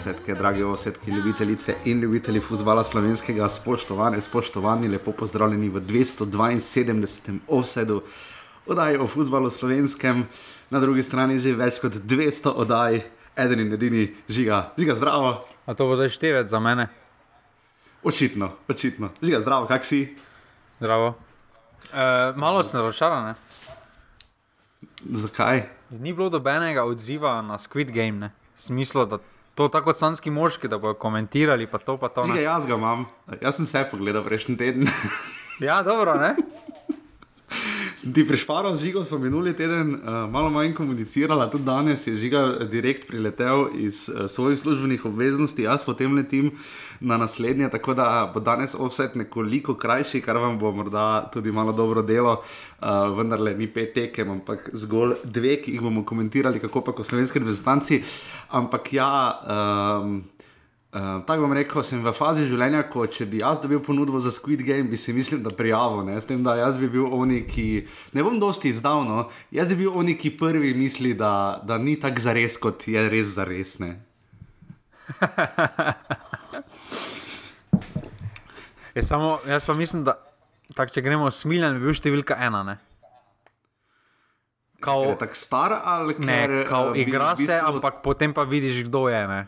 Osetke, drage osetke, ljubitelice in ljubitelji futbola slovenskega, spoštovane, spoštovani, lepo pozdravljeni v 272. offsetu oddaji o futbalu slovenskem, na drugi strani že več kot 200 oddaj, eden in edini žiga, žiga zdravo. A to bo zdaj števec za mene? Očitno, očitno. Žiga zdravo, kak si? Zdravo. E, malo sem razočaran. Zakaj? Ni bilo dobenega odziva na Squid Game, ne? smislu, da to tako kot sanski moški, da bodo komentirali, pa to pa to. Žiga, jaz ga imam, jaz sem vse pogledal prejšnji teden. ja, dobro, ne? Sem ti prišparal z žigo, smo minuli teden uh, malo manj komunicirali, tudi danes je žiga direkt priletel iz uh, svojih službenih obveznosti, jaz potem letim na naslednje, tako da bo danes offset nekoliko krajši, kar vam bo morda tudi malo dobro delo, uh, vendar le ni pet tekem, ampak zgolj dve, ki jih bomo komentirali, kako pa kot slovenski reprezentanci. Ampak ja. Um, Uh, tako bom rekel, sem v fazi življenja, ko če bi jaz dobil ponudbo za Squid Game, bi si mislil, da prijavim. S tem, da jaz bi bil oni, ki ne bom dosti izdavno, jaz bi bil oni, ki prvi misli, da, da ni tako za res, kot je res za res. je samo, jaz pa mislim, da tak, če gremo smiljen, bi bil številka ena. Ne? Kao, je tako star ali? Ne, kao, uh, igra bistvu... se, ampak potem pa vidiš, kdo je. Ne?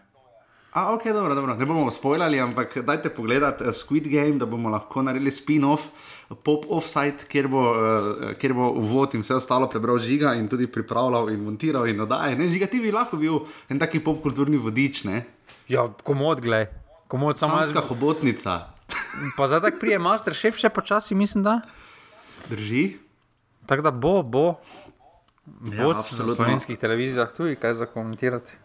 A, ok, dobro, dobro. Ne bomo spoilali, ampak dajte pogledati uh, Squid Game, da bomo lahko naredili spin-off, pop-off-site, kjer, uh, kjer bo uvod in vse ostalo prebral žiga in tudi pripravljal in montiral in oddaje. Ne, žiga ti bi lahko bil en taki pop-kulturni vodič. Ne? Ja, komod, gled. Komod, samo Samska jaz... hobotnica. Pa zdaj tako prije, master šef še počasi, mislim, da. Drži. Tako da bo, bo. Ja, bo ja, na slovenskih televizijah tudi kaj za komentirati.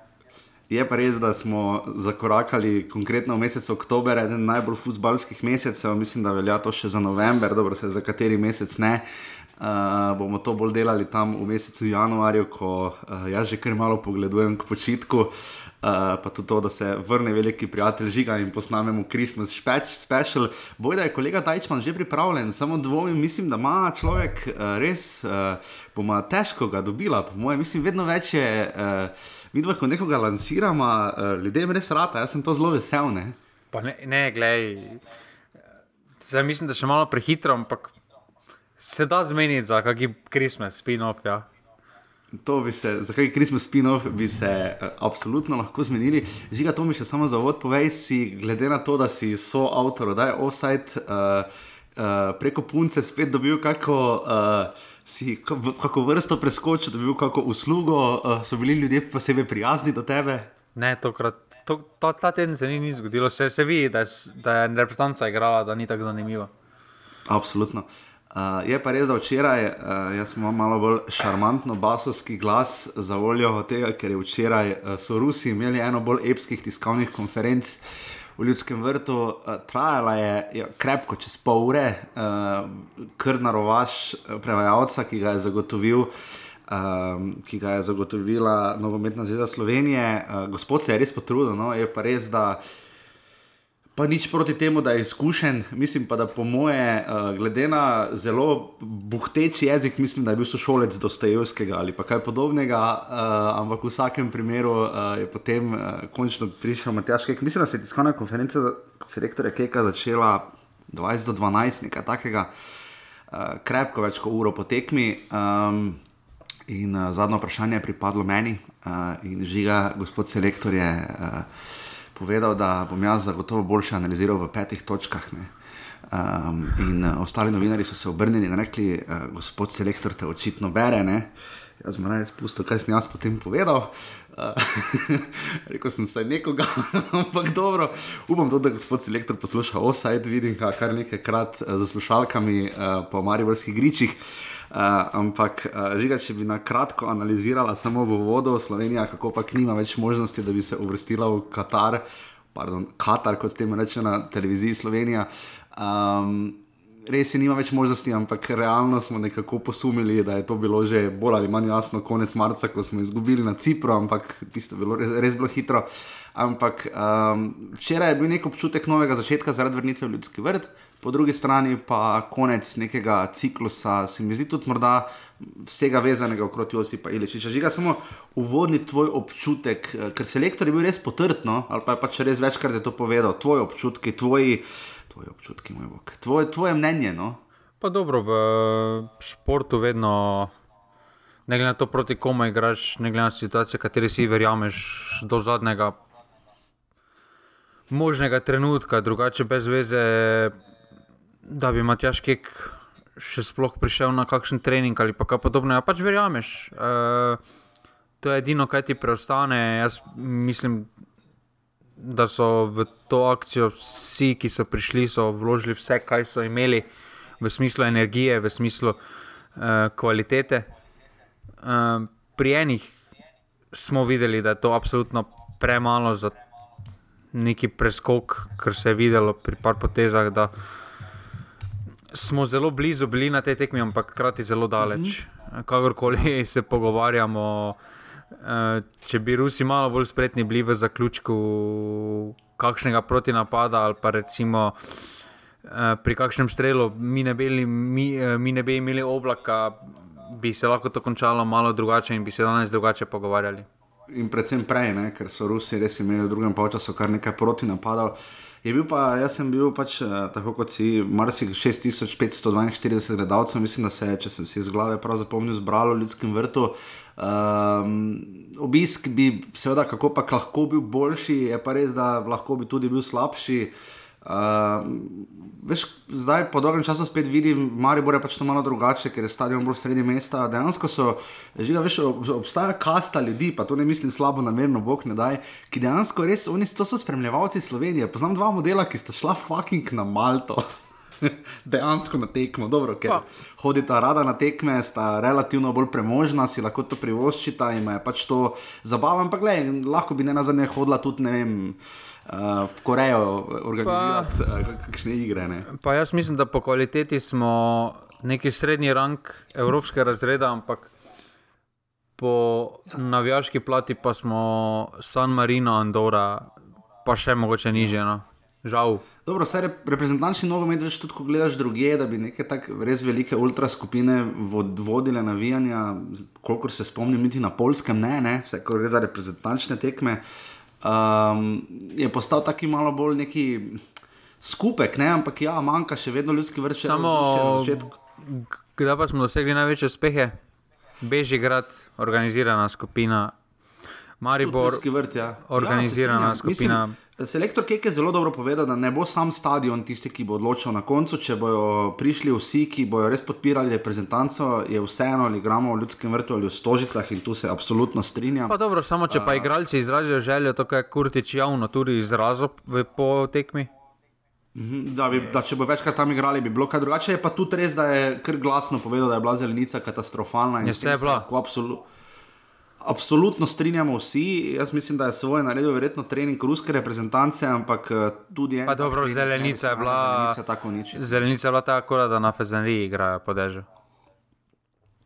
Je pa res, da smo zakorakali konkretno v mesec oktober, eden najbolj futbalskih mesecev, mislim, da velja to še za november, dobro se za kateri mesec ne. Uh, bomo to bolj delali tam v mesecu januarju, ko uh, jaz že kar malo pogledujem k počitku, uh, pa tudi to, da se vrne veliki prijatelj žiga in posnamemo Christmas special. Boj da je kolega Tajčman že pripravljen, samo dvomim, mislim, da ima človek uh, res, uh, bomo težko ga dobila, po mojem, mislim, vedno več je. Uh, mi dva, ko nekoga lansiramo, uh, ljudem res rata, jaz sem to zelo vesel. Ne, ne, ne glej. Zdaj mislim, da še malo prehitro, ampak se da zmeniti za kakšen Christmas spin-off. Ja. To bi se, za kakšen Christmas spin-off bi se uh, absolutno lahko zmenili. Žiga, to mi še samo za vod povej, si glede na to, da si soavtor, da je offside. Uh, uh, preko punce spet dobil kako, uh, si, kako vrsto preskočil, dobil kako uslugo, uh, so bili ljudje posebej prijazni do tebe. Ne, tokrat, to, to, ta teden se ni, ni zgodilo, se, se vidi, da je, da je reprezentanca igrala, da ni tako zanimivo. Absolutno. Uh, je pa res, da včeraj uh, jaz imam malo bolj šarmantno basovski glas za voljo tega, ker je včeraj uh, so Rusi imeli eno bolj epskih tiskovnih konferenc. Uh, v ljudskem vrtu, uh, trajala je, je krepko čez pol ure, uh, kar narovaš prevajalca, ki ga je zagotovil. Um, ki ga je zagotovila Novometna zveza Slovenije. Uh, gospod se je res potrudil, no? je pa res, da uh, Pa nič proti temu, da je izkušen, mislim pa, da po moje, uh, glede na zelo buhteči jezik, mislim, da je bil sošolec Dostojevskega ali kaj podobnega, uh, ampak v vsakem primeru uh, je potem uh, končno prišel Matjaš Kek. Mislim, da se je tiskovna konferenca selektorja Keka začela 20 do 12, nekaj takega, uh, krepko več kot uro po tekmi. Um, in uh, zadnje vprašanje je pripadlo meni uh, in žiga, gospod selektor je. Uh, povedal, da bom jaz zagotovo boljše analiziral v petih točkah. Um, in uh, ostali novinari so se obrnili in rekli, uh, gospod selektor, te očitno bere. Ne? Jaz sem naj spustil, kaj sem jaz potem povedal. Uh, rekel sem vsaj nekoga, ampak dobro. Upam tudi, da gospod selektor posluša offside, vidim ga kar nekajkrat uh, z slušalkami uh, po Mariborskih gričih. Uh, ampak, uh, žiga, če bi na kratko analizirala samo v vodo Slovenija, kako pa nima več možnosti, da bi se uvrstila v Katar, pardon, Katar, kot ste jim reče na televiziji Slovenija. Um, res je, nima več možnosti, ampak realno smo nekako posumili, da je to bilo že bolj ali manj jasno konec marca, ko smo izgubili na Cipru, ampak tisto je bilo res, res bilo hitro. Ampak um, včeraj je bil nek občutek novega začetka zaradi vrnitve v ljudski vrt, po drugi strani pa konec nekega ciklusa, se mi zdi tudi morda vsega vezanega okrog Josipa Iličiča. Žiga samo uvodni tvoj občutek, eh, ker selektor je bil res potrdno, ali pa je pač res večkrat je to povedal, tvoji občutki, tvoji tvoji občutki, moj bog, tvoje, tvoje mnenje. No? Pa dobro, v športu vedno, ne glede na to, proti komu igraš, ne glede na situacijo, kateri si verjameš do zadnjega možnega trenutka, drugače brez veze, da bi Matjaš Kek še sploh prišel na kakšen trening ali kaj podobnega. Pač verjameš. Uh, to je edino, kaj ti preostane. Jaz mislim, da so v to akcijo vsi, ki so prišli, so vložili vse, kar so imeli, v smislu energije, v smislu uh, kvalitete. Uh, pri enih smo videli, da je to absolutno premalo za neki preskok, kar se je videlo pri par potezah. Smo zelo blizu bili na tej tekmi, ampak hkrati zelo daleč. Mhm. Kakorkoli se pogovarjamo, Eh, če bi Rusi malo bolj spretni bili v zaključku kakšnega protinapada ali pa recimo eh, pri kakšnem strelu, mi ne bi, mi, eh, mi ne bi imeli oblaka, bi se lahko to končalo malo drugače in bi se danes drugače pogovarjali. In predvsem prej, ne? ker so Rusi res imeli v drugem času kar nekaj protinapadov. Je bil pa, jaz sem bil pač tako kot si, marsikaj 6542 gledalcev, mislim, da se je, če sem si iz glave prav zapomnil, zbralo v ljudskem vrtu. Um, obisk bi, seveda, kako pa lahko bil boljši, je pa res, da lahko bi tudi bil slabši. Uh, veš, zdaj, po dolgem času, spet vidim, Maribor je pač to malo drugače, ker je stadion bolj sredi mesta. Dejansko so, že veš, obstaja kasta ljudi, pa to ne mislim slabo namerno, bog ne daj, ki dejansko res, oni so spremljevalci Slovenije. Poznam dva modela, ki sta šla fucking na Malto. dejansko na tekmo. Dobro, ker pa. hodita rada na tekme, sta relativno bolj premožna, si lahko to privoščita in je pač to zabava. Ampak gledaj, lahko bi ne na zadnje hodila tudi ne vem. Uh, v Korejo organizirati pa, uh, kakšne igre. Ne? Pa jaz mislim, da po kvaliteti smo neki srednji rang evropskega razreda, ampak po navijaški plati pa smo San Marino, Andora, pa še mogoče nižje. No? Žal. Dobro, vse reprezentančni nogomet, več tudi ko gledaš druge, da bi neke tako res velike ultra skupine vod, vodile navijanja, kolikor se spomnim, niti na polskem, ne, ne, vse ko gre za reprezentančne tekme, um, je postal taki malo bolj neki skupek, ne, ampak ja, manjka še vedno ljudski vrč. Samo, kdaj pa smo dosegli največje uspehe? Bežigrad, organizirana skupina, Maribor, vrt, ja. organizirana ja, skupina. Mislim, Selektor Kek je zelo dobro povedal, da ne bo sam stadion tisti, ki bo odločil na koncu. Če bodo prišli vsi, ki bodo res podpirali reprezentanco, je vseeno ali igramo v ljudskem vrtu ali v stožicah in tu se absolutno strinjam. Pa dobro, samo če pa uh, igralci izrazijo željo, to je Kurtič javno tudi izrazil po tekmi. Mhm, da, bi, da če bo večkrat tam igrali, bi bilo kaj drugače. Je pa tudi res, da je kar glasno povedal, da je bila zelenica katastrofalna. Je vse bila. Absolutno absolutno strinjamo vsi. Jaz mislim, da je svoje naredil, verjetno, trening ruske reprezentance, ampak eh, tudi eno. Dobro, zelenica je bila. Zelenica je bila tako, da na Fezenri igrajo po dežju.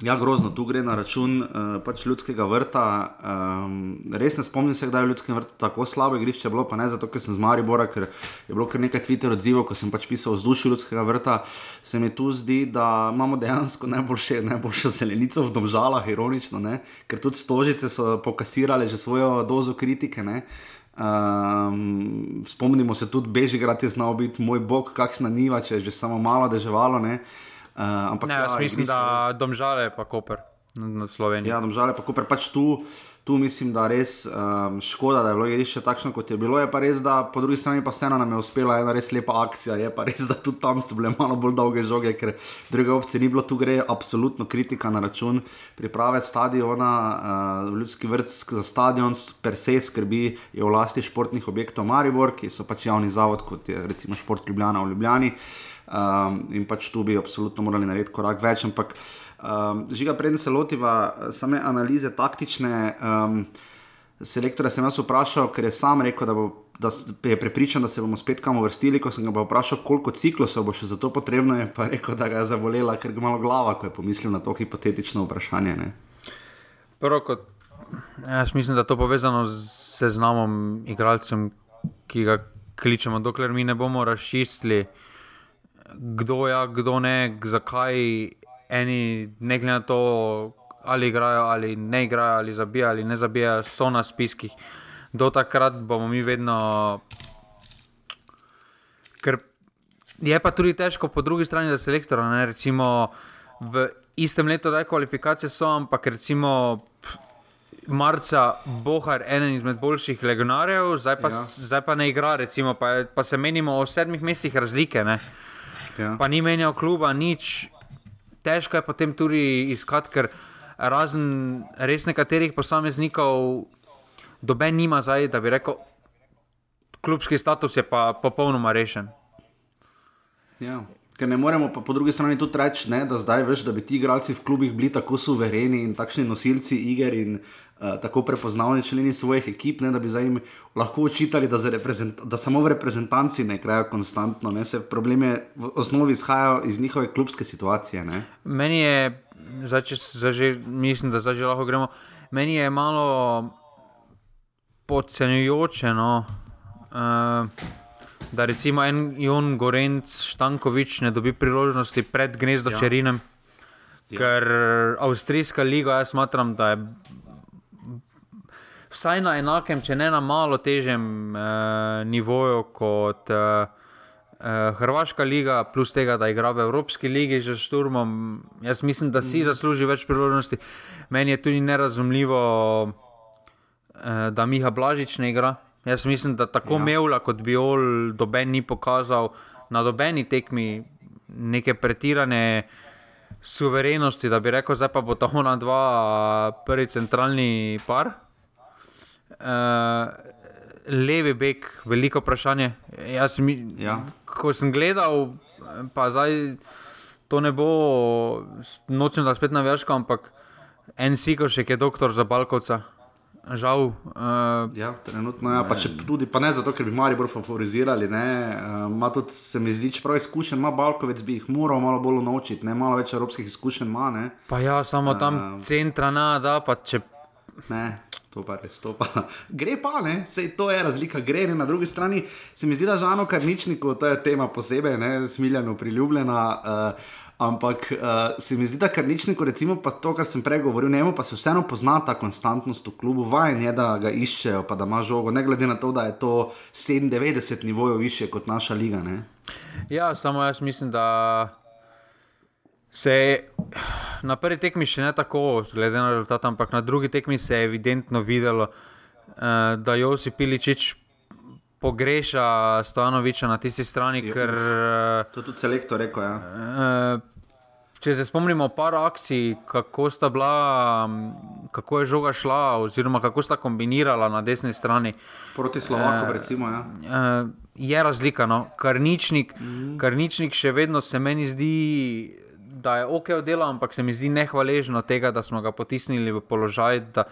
Ja, grozno, tu gre na račun uh, pač ljudskega vrta. Um, res ne spomnim se, da je v ljudskem vrtu tako slabo igrišče bilo, pa ne zato, ker sem z Maribora, ker je bilo kar nekaj Twitter odzivov, ko sem pač pisal o vzdušju ljudskega vrta. Se mi tu zdi, da imamo dejansko najboljše, najboljšo zelenico v domžalah, ironično, ne? ker tudi stožice so pokasirale že svojo dozo kritike. Um, spomnimo se tudi, Bežigrad je znal biti moj bog, kakšna niva, če je že samo malo deževalo. Uh, ampak, ne, ja, mislim, da domžale pa Koper na Sloveniji. Ja, domžale pa Koper pač tu. Tu mislim, da je res um, škoda, da je bilo igrišče takšno, kot je bilo. Je pa res, da po drugi strani pa vseeno nam je uspela ena res lepa akcija. Je pa res, da tudi tam so bile malo bolj dolge žoge, ker druge opcije ni bilo. Tu gre absolutno kritika na račun priprave stadiona. Uh, ljudski vrt za stadion per se skrbi je v lasti športnih objektov Maribor, ki so pač javni zavod, kot je recimo Šport Ljubljana v Ljubljani. Uh, um, in pač tu bi absolutno morali narediti korak več. Ampak, um, žiga, preden se lotiva same analize taktične, um, selektora sem jaz vprašal, ker je sam rekel, da bo da je prepričan, da se bomo spet kam vrstili. Ko sem ga vprašal, koliko ciklusov bo še za to potrebno, je pa rekel, da ga je zabolela, ker ga malo glava, ko je pomislil na to hipotetično vprašanje. Ne? Prvo, kot, jaz mislim, da je to povezano z seznamom igralcem, ki ga kličemo, dokler mi ne bomo razčistili, kdo je, kdo ne, zakaj eni, ne glede na to, ali igrajo ali ne igrajo, ali zabijajo ali ne zabijajo, so na spiskih. Do takrat bomo mi vedno. Ker je pa tudi težko po drugi strani za selektora. Ne? Recimo v istem letu, da je kvalifikacije so, ampak recimo. Marca Bohar, eden izmed boljših legionarjev, zdaj pa, ja. zdaj pa ne igra, recimo, pa, pa se menimo o sedmih mesecih razlike. Ja. Pa ni menjal kluba, nič. Težko je potem tudi iskati, ker razen res nekaterih posameznikov, doben nima zdaj, da bi rekel, klubski status je pa popolnoma rešen. Ja. Ker ne moremo pa po drugi strani tudi reči, ne, da zdaj veš, da bi ti igralci v klubih bili tako suvereni in takšni nosilci iger in uh, tako prepoznavni členi svojih ekip, ne, da bi zdaj jim lahko učitali, da, da samo v reprezentanci ne krajajo konstantno. Ne, se probleme v osnovi izhajajo iz njihove klubske situacije. Ne. Meni je zdaj, če, zdaj že, mislim, da zdaj že lahko gremo. Meni je malo podcenjujoče, no, uh, da recimo en Jon Gorenc Štankovič ne dobi priložnosti pred gnezdo ja. Čerinem. Ja. Ker Avstrijska liga, jaz smatram, da je vsaj na enakem, če ne na malo težjem uh, nivoju kot uh, Uh, Hrvaška liga, plus tega, da igra v Evropski ligi že s Turmom, jaz mislim, da si mm. zasluži več priložnosti. Meni je tudi nerazumljivo, uh, da Miha Blažič ne igra. Jaz mislim, da tako ja. Mevla kot Biol doben ni pokazal na dobeni tekmi neke pretirane suverenosti, da bi rekel, zdaj pa bo to ona dva, prvi centralni par. Uh, levi bek, veliko vprašanje. Mi, ja. Ko sem gledal, pa zdaj to ne bo, nočem da spet navežkam, ampak en siko še je doktor za Balkovca. Žal. Uh, ja, trenutno je. Ja. Pa, tudi, pa ne zato, ker bi mali bolj favorizirali. Uh, tudi, se mi zdi, čeprav izkušen ima Balkovec, bi jih moral malo bolj naučiti, ne malo več evropskih izkušenj ima. Pa ja, samo tam uh, centra nada, pa če. Ne to pa res to. Pa. Gre pa, ne, Sej, to je razlika. Gre ne. na drugi strani. Se mi zdi, da žano karničniku, to je tema posebej, ne, smiljeno, priljubljena. Uh, Ampak uh, se mi zdi, da kar ničniku, recimo, pa to, kar sem prej govoril, njemu pa se vseeno pozna ta konstantnost v klubu, vajen je, da ga iščejo, pa da ima žogo, ne glede na to, da je to 97 nivojev više kot naša liga. Ne? Ja, samo jaz mislim, da se je na prvi tekmi še ne tako, glede na rezultat, ampak na drugi tekmi se je evidentno videlo, uh, da Josip Piličič pogreša Stojanoviča na tisti strani. Je, ker, to je tudi selektor rekel. Ja. Uh, Če se spomnimo par akcij, kako, bila, kako je žoga šla, oziroma kako sta kombinirala na desni strani. Proti Slovaku, eh, recimo. Ja. Eh, je razlika. No? Karničnik, mm. karničnik še vedno se meni zdi, da je ok oddelal, ampak se mi zdi nehvaležno tega, da smo ga potisnili v položaj, da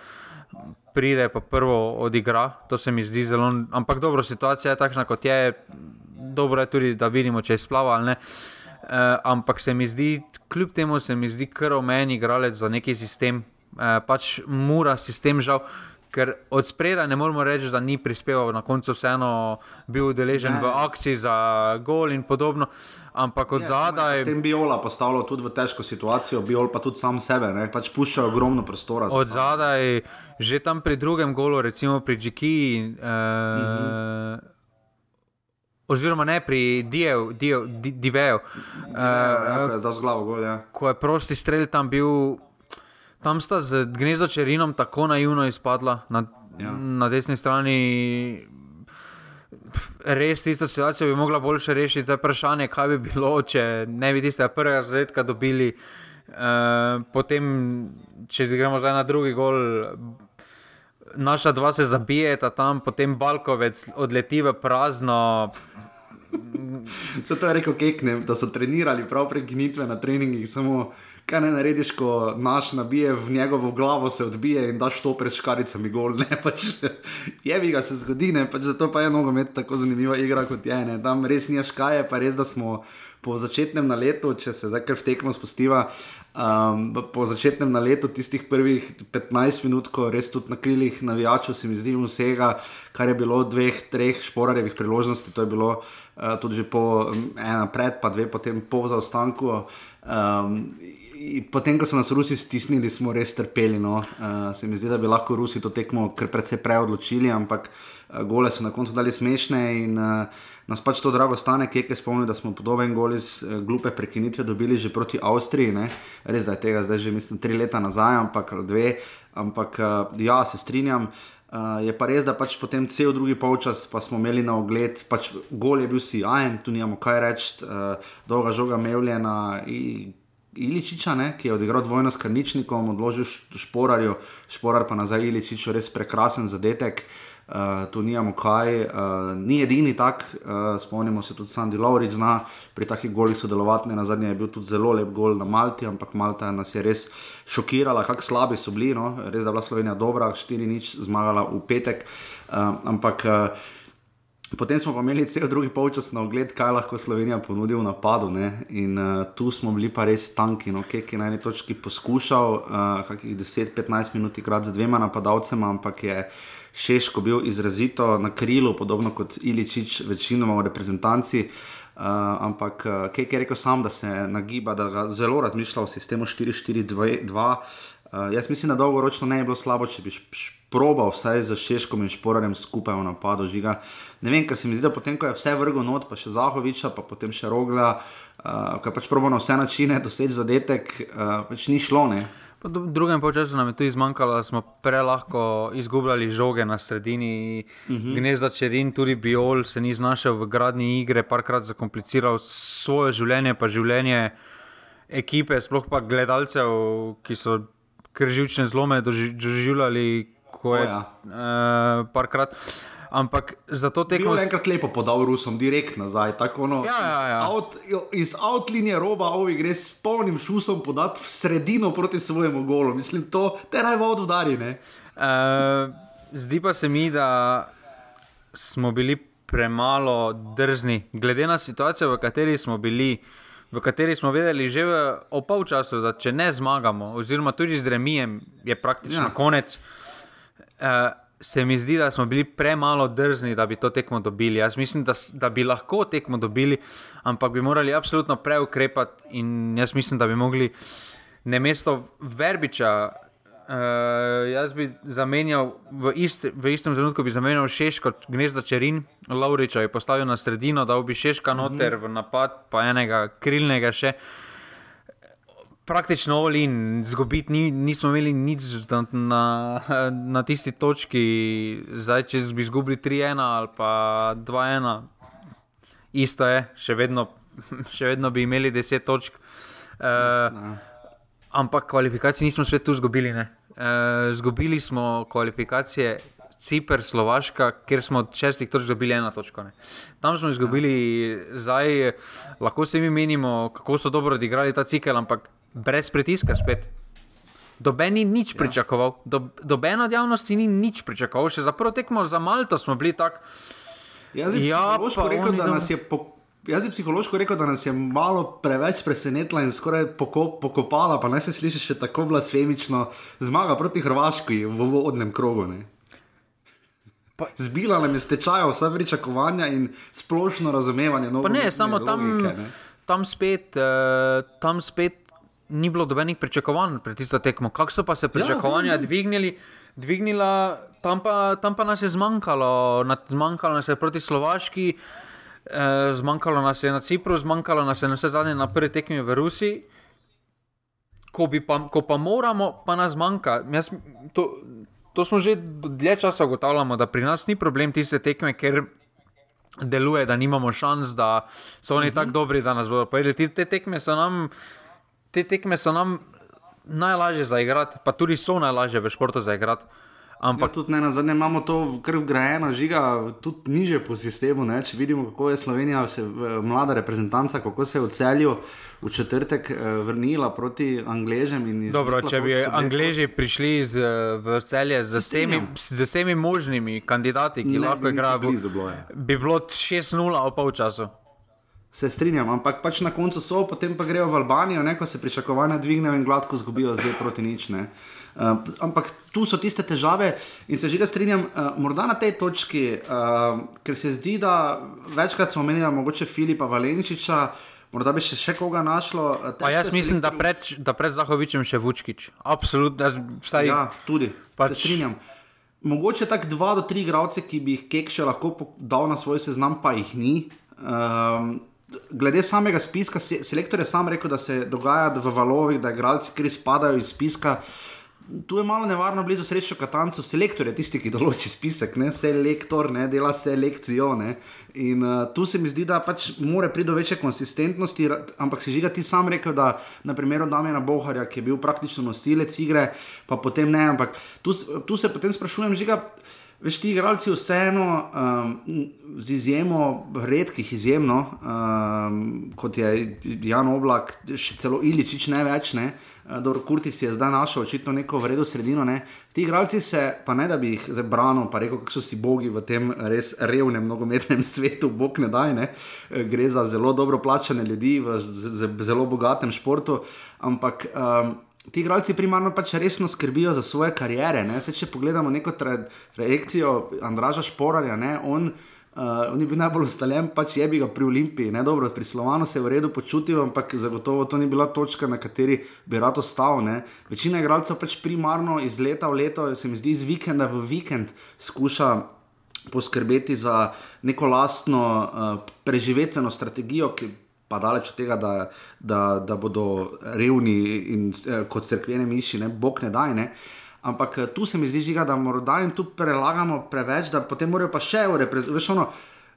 pride pa prvo odigra. To se mi zdi zelo. Ampak dobro, situacija je takšna, kot je. Dobro je tudi, da vidimo, če je splava ali ne. Uh, ampak se mi zdi, kljub temu, se mi zdi, kar omeni igralec za neki sistem, uh, pač mora sistem žal, ker od spreda ne moremo reči, da ni prispeval, na koncu vseeno bil udeležen v akciji za gol in podobno. Ampak od ja, zadaj. S tem bi Ola postavljal tudi v težko situacijo, bi Ola pa tudi sam sebe, ne? pač puščal ogromno prostora. Od zadaj, že tam pri drugem golu, recimo pri Džiki. Uh, mm -hmm. Oziroma, ne pri Dijevu, Dijevu. Ja, da z glavo gol. Ja. Ko je prosti strelj tam bil, tam sta z gnezdo čerinom tako naivno izpadla na, ja. na desni strani. Res tisto situacijo bi mogla boljše rešiti. Zdaj vprašanje, kaj bi bilo, če ne bi tiste prvega zadetka dobili. Uh, potem, če gremo zdaj na drugi gol, naša dva se zabijeta tam, potem Balkovec odleti v prazno. Zato je rekel Keknem, da so trenirali prav prekinitve na treningih, samo kaj ne narediš, ko naš nabije v njegovo glavo, se odbije in daš to pred škaricami gol. Ne, pač, je bi ga se zgodi, ne, pač zato pa je nogomet tako zanimiva igra kot je. Ne. Tam res ni škaje, pa res, da smo po začetnem naletu, če se zdaj kar v tekmo spustiva. Um, po začetnem naletu, tistih prvih 15 minut, ko res tudi na krilih navijačev, se mi zdi vsega, kar je bilo dveh, treh šporarjevih priložnosti, to je bilo tudi že po ena pred, pa dve potem po zaostanku. Um, Potem, ko so nas Rusi stisnili, smo res trpeli. No. Uh, se mi zdi, da bi lahko Rusi to tekmo kar precej prej odločili, ampak uh, gole so na koncu dali smešne in uh, nas pač to drago stane, ki je spomnil, da smo podoben gol iz uh, glupe prekinitve dobili že proti Avstriji. Ne? Res da je tega zdaj že mislim tri leta nazaj, ampak dve. Ampak uh, ja, se strinjam. Uh, je pa res, da pač potem cel drugi polčas smo imeli na ogled, pač gol je bil si ajen, tu nimamo kaj reči, uh, dolga žoga Mevljena. Iličiča, ne, ki je odigral dvojno s Karničnikom, odložil šporarju, šporar pa nazaj Iličiču, res prekrasen zadetek. Uh, uh, tu nijamo kaj, uh, ni edini tak, uh, spomnimo se tudi Sandy Lowry, zna pri takih golih sodelovati. Na zadnje je bil tudi zelo lep gol na Malti, ampak Malta nas je res šokirala, kako slabi so bili. No? Res da je bila Slovenija dobra, 4-0 zmagala v petek. Uh, ampak. Uh, Potem smo pa imeli cel drugi polčas na ogled, kaj lahko Slovenija ponudi v napadu. Ne? In uh, tu smo bili pa res tanki, no, ki je na eni točki poskušal, uh, kakih 10-15 minut igrati z dvema napadalcema, ampak je uh, Šeško bil izrazito na krilu, podobno kot Iličič, večinoma v reprezentanci. Uh, ampak uh, Kek je rekel sam, da se nagiba, da zelo razmišlja o sistemu 4-4-2. Uh, jaz mislim, da dolgoročno ne bi bilo slabo, če bi probal vsaj za Šeškom in Šporarjem skupaj v napadu žiga. Ne vem, ker se mi zdi, da potem, ko je vse vrgo not, pa še Zahoviča, pa potem še Rogla, uh, ki pač probo na vse načine doseči zadetek, uh, pač ni šlo. Ne? Po drugem času nam je tudi zmanjkalo, da smo prelahko izgubljali žoge na sredini. Uh mhm. -huh. Gnezda Čerin, tudi Biol se ni znašel v gradni igre, parkrat zakompliciral svoje življenje, pa življenje ekipe, sploh pa gledalcev, ki so krživčne zlome doživljali, ko je oh, ja. uh, parkrat. Ampak za to tekmo. Je enkrat lepo podal Rusom, direkt nazaj. Tako, no, ja, ja, ja. Iz outlinije roba, ovi gre s polnim šusom podati v sredino proti svojemu golu. Mislim, to te naj vod udari. Uh, zdi pa se mi, da smo bili premalo drzni, glede na situacijo, v kateri smo bili. V kateri smo vedeli že v pol času, da če ne zmagamo, oziroma tudi z remijem, je praktično ja. konec. Uh, se mi zdi, da smo bili premalo drzni, da bi to tekmo dobili. Jaz mislim, da, da bi lahko tekmo dobili, ampak bi morali absolutno preukrepati. In jaz mislim, da bi mogli na mesto Verbiča. Uh, jaz bi zamenjal v, ist, v istem trenutku, bi zamenjal Šeško, gnezda Čerin, Lauriča je postavil na sredino, da bi Šeška noter v napad, pa enega krilnega še. Uh, praktično olin, zgubiti ni, nismo imeli nič na, na, tisti točki, zdaj če bi izgubili 3-1 ali pa 2-1, isto je, še vedno, še vedno bi imeli 10 točk. Uh, ampak kvalifikacije nismo spet tu izgubili. Uh, zgubili smo kvalifikacije. Cipr, Slovaška, kjer smo od šestih točk dobili eno točko. Ne. Tam smo izgubili, ja. zdaj lahko se mi menimo, kako so dobro odigrali ta cikel, ampak brez pritiska spet. Doben ni nič ja. pričakoval, Do, doben od javnosti ni nič pričakoval, še za prvo tekmo za Malto smo bili tako. Jaz bi ja, psihološko rekel, da nas je. Po... Jaz bi psihološko rekel, da nas je malo preveč presenetila in skoraj poko, pokopala, pa naj se sliši še tako blasfemično, zmaga proti Hrvaški v vodnem krogu. Ne? Pa, Zbila nam je stečaj, vse pričakovanja in splošno razumevanje. Ne, samo tam, logike, ne? tam spet, uh, tam spet ni bilo dobenih pričakovanj pred tisto tekmo. Kako so pa se ja, pričakovanja ja, dvignili, dvignila, tam pa, tam pa nas je zmanjkalo, zmanjkalo nas je proti Slovaški, eh, zmanjkalo nas je na Cipru, zmanjkalo nas je na vse zadnje na prvi tekmi v Rusiji. Ko, pa, ko pa moramo, pa nas manjka. Jaz, to, to smo že dlje časa ugotavljali, da pri nas ni problem tiste tekme, ker deluje, da nimamo šans, da so oni uh mhm. -huh. tako dobri, da nas bodo pojedli. Te tekme so nam te tekme so nam najlažje zaigrati, pa tudi so najlažje v športu zaigrati. Ampak ja, tudi ne, na zadnje imamo to kar ugrajeno, žiga tudi niže po sistemu. Ne? Če vidimo, kako je Slovenija, se, mlada reprezentanca, kako se je v celju v četrtek eh, vrnila proti Angležem. Dobro, če bi Angleži prišli z, v celje z vsemi, z vsemi možnimi kandidati, ki ne, lahko igrajo, bi bilo 6-0 v polčasu. Se strinjam, ampak pač na koncu so, potem pa grejo v Albanijo, ne, ko se pričakovanja dvignejo in gladko zgubijo zdaj proti nič. Ne. Uh, ampak tu so tiste težave in se že ga strinjam, uh, morda na tej točki, uh, ker se zdi, da večkrat smo omenili, mogoče Filipa Valenčiča, morda bi še, še koga našlo. Jaz mislim, da pred, da pred Zahovičem še Vučkič. Absolutno, vsaj. Ja, tudi. Pač... Se strinjam. Mogoče tako dva do tri igralce, ki bi jih Kek še lahko dal na svoj seznam, pa jih ni. Um, glede samega spiska, selektor je sam rekel, da se dogaja v valovih, da igralci, ki spadajo iz spiska. Tu je malo nevarno blizu srečo Katancu, selektor je tisti, ki določi spisek, ne selektor, ne dela selekcijo. Ne. In uh, tu se mi zdi, da pač mora priti do večje konsistentnosti, ampak si žiga ti sam rekel, da na primeru Damjana Boharja, ki je bil praktično nosilec igre, pa potem ne. Ampak tu, tu se potem sprašujem, žiga. Veš, ti igralci vseeno, um, z izjemo redkih izjemno, um, kot je Jan Oblak, še celo Iličič, ne več, ne, dobro, Kurtis je zdaj našel očitno neko vredno sredino. Ne. Ti igralci se, pa ne da bi jih zabranil, pa rekel, kako so si bogi v tem res revnem nogometnem svetu, bog ne daj, ne. gre za zelo dobro plačane ljudi v zelo bogatem športu, ampak. Um, ti igralci primarno pač resno skrbijo za svoje kariere. Se, če pogledamo neko tra trajekcijo Andraža Šporarja, ne, on, uh, on je bil najbolj ustaljen, pač je bil pri Olimpiji, ne dobro, pri Slovanu se je v redu počutil, ampak zagotovo to ni bila točka, na kateri bi rad ostal. Ne. Večina igralcev pač primarno iz leta v leto, se mi zdi, iz vikenda v vikend skuša. Poskrbeti za neko lastno uh, preživetveno strategijo, ki pa daleč od tega, da, da, da bodo revni in eh, kot crkvene miši, ne, bog ne daj. Ne. Ampak eh, tu se mi zdi, žiga, da morda jim tu prelagamo preveč, da potem morajo pa še ureprezentativno.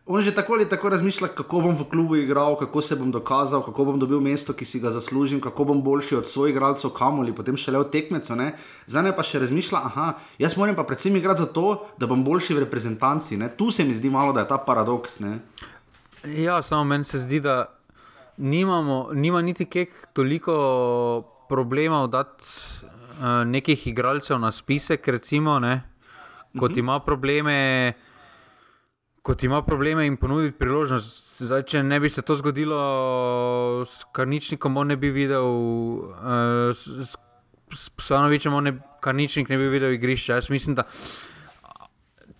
On že tako ali tako razmišlja, kako bom v klubu igral, kako se bom dokazal, kako bom dobil mesto, ki si ga zaslužim, kako bom boljši od svojih igralcev, kamoli, potem še le od tekmecev. Zdaj pa še razmišlja, aha, jaz moram pa predvsem igrati za to, da bom boljši v reprezentanci. Ne? Tu se mi zdi malo, da je ta paradoks. Ne? Ja, samo meni se zdi, da nimamo, nima niti kek toliko problemov dati uh, nekih igralcev na spisek, recimo, ne, kot uh mhm. -huh. ima probleme. Kot ima probleme in ponuditi priložnost, Zdaj, če ne bi se to zgodilo s Karničnikom, on ne bi videl, uh, s Slovenovičem, Karničnik ne bi videl igrišča. Jaz mislim, da uh,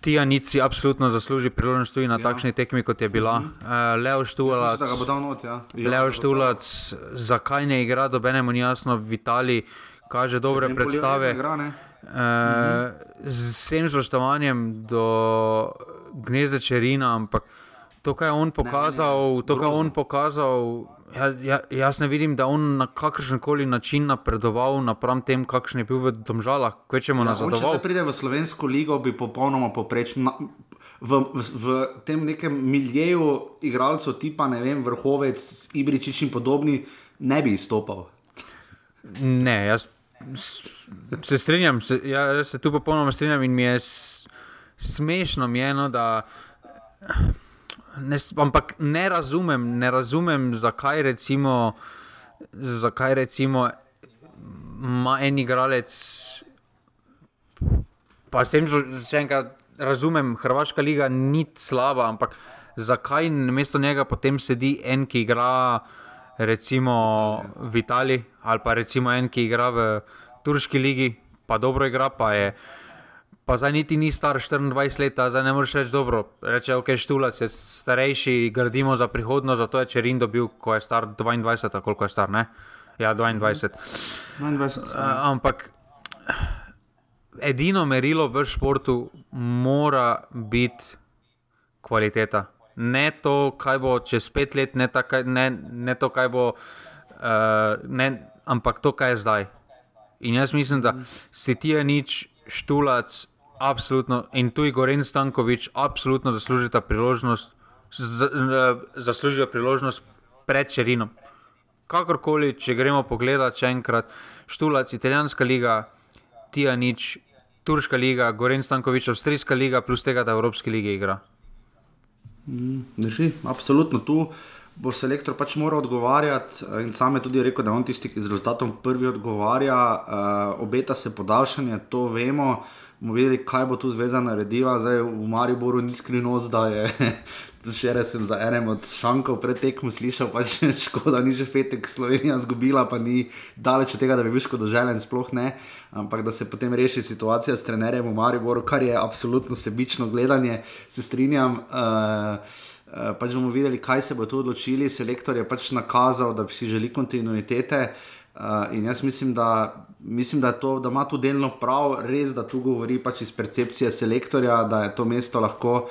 Tijanic si absolutno zasluži priložnost tudi na ja. takšni tekmi, kot je bila. Mm -hmm. uh, Leo Štulac, ja. Leo Štulac zakaj ne igra, do benemu ni jasno, v Italiji kaže dobre predstave. Igra, uh, mm -hmm. Z vsem spoštovanjem do gnezda Čerina, ampak to, kar je on pokazal, ne, ne, to, kar je on pokazal. Ja, ja, jaz ne vidim, da on na kakršen koli način napredoval napram tem, kakšen je bil v Domžalah, kvečemo ja, nazadoval. Če pride v slovensko ligo, bi popolnoma poprečno. V, v, v tem nekem miljeju igralcev, tipa ne vem, vrhovec, Ibričič in podobni, ne bi izstopal. Ne, jaz se strinjam, se, ja, jaz se tu popolnoma strinjam in mi je smešno, mi je, no, da. Ne, ampak ne razumem, ne razumem, zakaj recimo, zakaj recimo ima en igralec. Pa sem že enkrat razumem, Hrvaška liga ni slaba, ampak zakaj namesto njega potem sedi en, ki igra recimo v Italiji, ali pa recimo en, ki igra v Turški ligi, pa dobro igra, pa je. Pa zdaj niti ni star 24 let, zdaj ne moreš reči dobro. Reče, ok, štulac je starejši, gradimo za prihodnost, zato je Čerin dobil, ko je star 22, koliko je star, ne? Ja, 22. 22 uh, ampak edino merilo v športu mora biti kvaliteta. Ne to, kaj bo čez pet let, ne, ta, ne, ne to, kaj bo, uh, ne, ampak to, kaj je zdaj. In jaz mislim, da si ti je nič štulac absolutno, in tu je Goren Stankovič, absolutno zaslužita priložnost, zaslužijo priložnost pred Čerinom. Kakorkoli, če gremo pogledat še enkrat, Štulac, Italijanska liga, Tija nič, Turška liga, Goren Stankovič, Avstrijska liga, plus tega, da Evropski ligi igra. Drži, absolutno tu bo selektor pač moral odgovarjati. In sam je tudi rekel, da on tisti, ki z rezultatom prvi odgovarja. Uh, obeta se podaljšanje, to vemo. Bomo videli, kaj bo tu zveza naredila. Zdaj v Mariboru ni skrivnost, da je. Včeraj sem za enem od šankov pred tekmo slišal, pač škoda, ni že petek Slovenija zgubila, pa ni daleč od tega, da bi bil škodoželen, sploh ne. Ampak da se potem reši situacija s trenerjem v Mariboru, kar je absolutno sebično gledanje, se strinjam. Uh, pač bomo videli, kaj se bo tu odločili. Selektor je pač nakazal, da si želi kontinuitete. Uh, in jaz mislim, da, mislim da, to, da ima tu delno prav, res da tu govori pač iz percepcije selektorja, da je to mesto lahko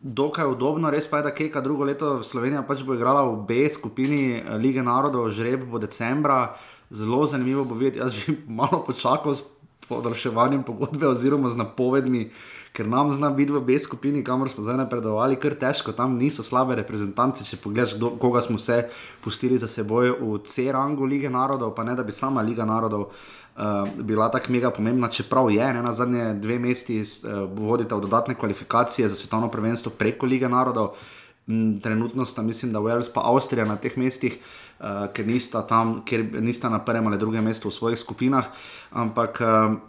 dokaj udobno. Res pa je, da Keka drugo leto Slovenija pač bo igrala v B skupini Lige narodov, žreb bo decembra. Zelo zanimivo bo videti, jaz bi malo počakal s podaljševanjem pogodbe oziroma z napovedmi. Ker nam zna biti v B skupini, kamor smo zdaj napredovali, kar težko, tam niso slabe reprezentance. Če pogledaš, do, koga smo se pustili za seboj v C rangu lige narodov, pa ne da bi sama Liga narodov uh, bila tako mega pomembna, čeprav je ne, na zadnje dve mesti uh, vodita v dodatne kvalifikacije za svetovno prvenstvo preko lige narodov. Mm, trenutno sta, mislim, da Wales pa Avstrija na teh mestih, uh, ker nista tam, ker nista na prvem ali drugem mestu v svojih skupinah. Ampak. Uh,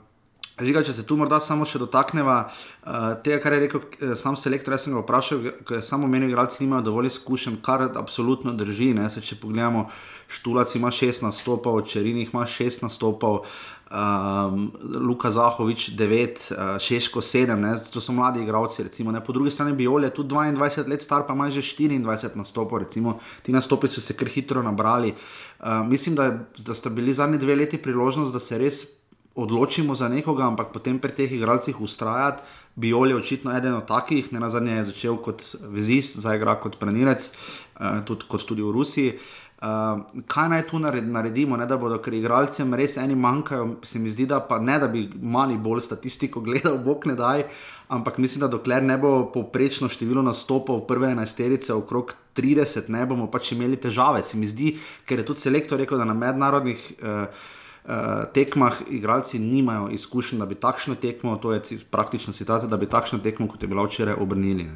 Žiga, če se tu morda samo še dotakneva uh, tega, kar je rekel uh, sam selektor, jaz sem ga vprašal, ker samo meni, igralci nimajo dovolj izkušenj, kar absolutno drži. Se, če pogledamo, Štulac ima 6 nastopov, Čerinih ima 6 nastopov, um, Luka Zahovič 9, uh, Šeško 7, ne? to so mladi igralci. Recimo, po drugi strani Biol je tudi 22 let star, pa ima že 24 nastopov, recimo, ti nastopi so se kar hitro nabrali. Uh, mislim, da, da sta bili zadnji dve leti priložnost, da se res odločimo za nekoga, ampak potem pri teh igralcih ustrajati. Biol je očitno eden od takih, ne na zadnje je začel kot vezist, zdaj igra kot prenilec, uh, tudi, kot tudi v Rusiji. Uh, kaj naj tu naredimo, ne, da bodo, ker igralcem res eni manjkajo, se mi zdi, da pa ne, da bi mali bolj statistiko gledal, bog ne daj, ampak mislim, da dokler ne bo poprečno število nastopov prve enajsterice okrog 30, ne bomo pač imeli težave. Se mi zdi, ker je tudi selektor rekel, da na mednarodnih. Uh, tekmah igralci nimajo izkušenj, da bi takšno tekmo, to je praktično situacija, da bi takšno tekmo, kot je bila včeraj, obrnili.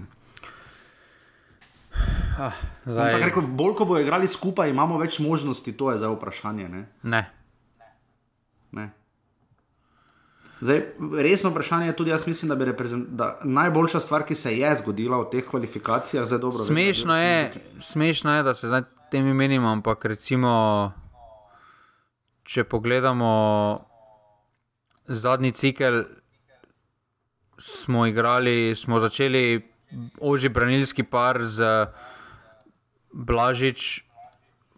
Ah, rekel, bolj ko bodo igrali skupaj, imamo več možnosti, to je za vprašanje. Ne. ne. ne. Zdaj, resno vprašanje je tudi, jaz mislim, da, da najboljša stvar, ki se je zgodila v teh kvalifikacijah, zdaj dobro. Smešno, veš, je, smešno je, da se zdaj temi menimo, ampak recimo če pogledamo zadnji cikel, smo igrali, smo začeli oži branilski par z Blažič,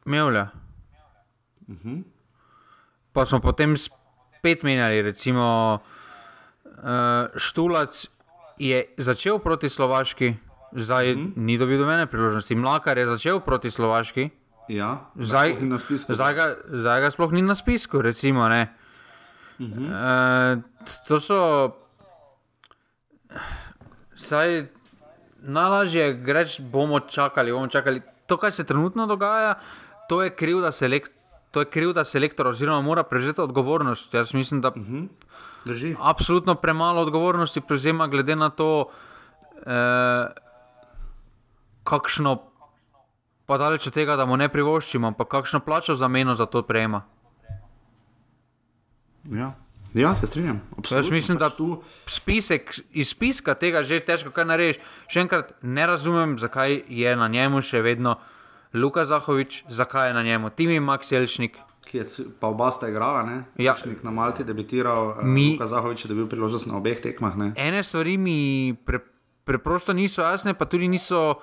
Mevlja. Uh -huh. Pa smo potem spet menjali, recimo uh, Štulac je začel proti Slovaški, zdaj uh -huh. ni dobil dobene priložnosti. Mlakar je začel proti Slovaški. Ja, zdaj, zdaj, ga, zdaj ga sploh ni na spisku. Recimo, uh -huh. e, to so. Saj, najlažje je reči, bomo čakali, bomo čakali. To, kar se trenutno dogaja, to je kriv, da se to je kriv, da selektor oziroma mora prevzeti odgovornost. Jaz mislim, da uh mhm. -huh. absolutno premalo odgovornosti prevzema, glede na to, eh, kakšno pa daleč od tega, da mu ne privoščimo, ampak kakšno plačo za meno za to prejema. Ja. Ja, se strinjam. Jaz mislim, pač da tu spisek, iz spiska tega že težko kaj narediš. Še enkrat ne razumem, zakaj je na njemu še vedno Luka Zahovič, zakaj je na njemu Timi Makselšnik. Ki je pa oba sta igrala, ne? Ja. Nek na Malti debitiral, eh, mi, Luka Zahovič je dobil priložnost na obeh tekmah. Ne? Ene stvari mi pre, preprosto niso jasne, pa tudi niso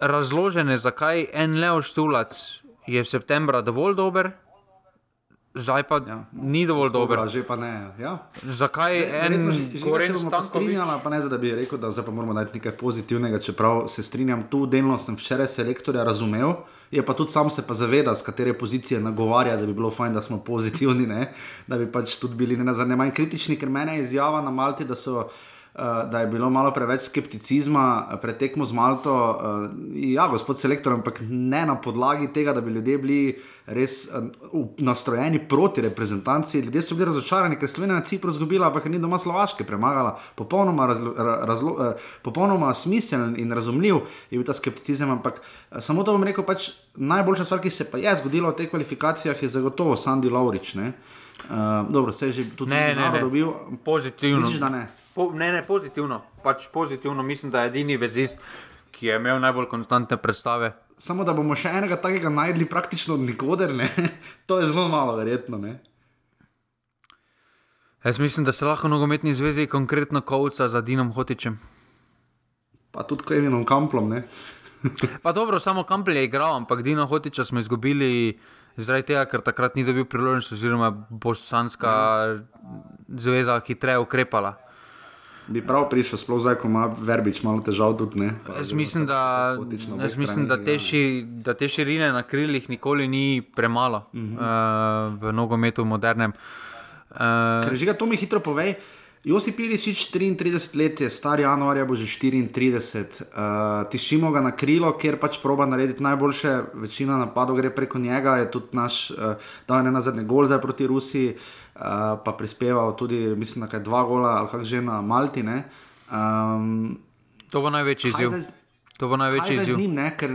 razložene, zakaj en Leo Štulac je v septembru dovolj dober, zdaj pa ja. ni dovolj dober. Že pa ne. Ja. Zakaj zdaj, en Goren strinjala, pa ne za da bi rekel, da zdaj pa moramo najti nekaj pozitivnega, čeprav se strinjam, tu delno sem včeraj selektorja razumel. Je pa tudi sam se pa zaveda, z katere pozicije nagovarja, da bi bilo fajn, da smo pozitivni, ne? da bi pač tudi bili ne nazadnje manj kritični, ker mene je izjava na Malti, da so da je bilo malo preveč skepticizma pred tekmo z Malto. Uh, ja, gospod selektor, ampak ne na podlagi tega, da bi ljudje bili res nastrojeni proti reprezentanci. Ljudje so bili razočarani, ker Slovenija na Cipru izgubila, ampak ni doma Slovaške premagala. Popolnoma, razlo, razlo, popolnoma smiseln in razumljiv je bil ta skepticizem. Ampak samo to bom rekel, pač najboljša stvar, ki se pa je zgodila v teh kvalifikacijah, je zagotovo Sandy Laurič. Uh, dobro, se je že tudi ne, ne, ne. dobil. Pozitivno. Misliš, da ne? Po, ne, ne, pozitivno. Pač pozitivno. Mislim, da je edini vezist, ki je imel najbolj konstantne predstave. Samo da bomo še enega takega najdli praktično od nikoder, ne? to je zelo malo verjetno. Ne? Jaz mislim, da se lahko nogometni zvezi konkretno kovca za Dinom Hotičem. Pa tudi Kevinom Kamplom. pa dobro, samo Kampl je igral, ampak Dino Hotiča smo izgubili zaradi tega, ker takrat ni dobil priložnosti, oziroma bosanska zveza hitreje ukrepala bi prav prišel, sploh zdaj, ko ima verbič malo težav. Tudi, jaz mislim, da, jaz mislim da, te ši, da te širine na krilih nikoli ni premalo uh -huh. uh, v nogometu modernem. Uh, Ker že ga to mi hitro pove. Josip Piričič, 33 let je star, januarja bo že 34. Uh, tišimo ga na krilo, kjer pač proba narediti najboljše, večina napadov gre preko njega, je tudi naš, uh, da je na zadnje gol zdaj proti Rusiji. Uh, Eh, pa prispeval tudi, mislim, da je dva gola ali kako že na Malti. Um, to bo največji izziv. To bo največji izziv. Z njim, ne? ker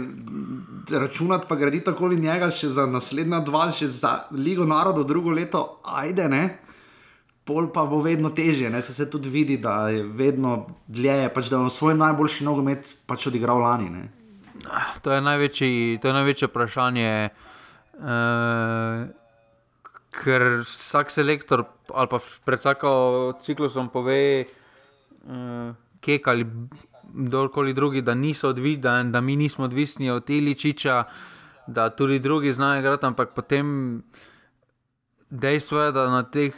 računati pa gradi tako ali njega še za naslednja dva, še za Ligo narodov, drugo leto, ajde ne. Pol pa bo vedno težje, ne? se tudi vidi, da je vedno dlje, pač, da je svoj najboljši nogomet pač odigral lani. Ne? To je največje, to je največje vprašanje. Uh, ker vsak selektor ali pa pred vsako ciklusom pove, uh, kek ali kdorkoli drugi, da, odvi, da, da mi nismo odvisni od Iličiča, da tudi drugi znajo igrati, ampak potem dejstvo je, da na, teh,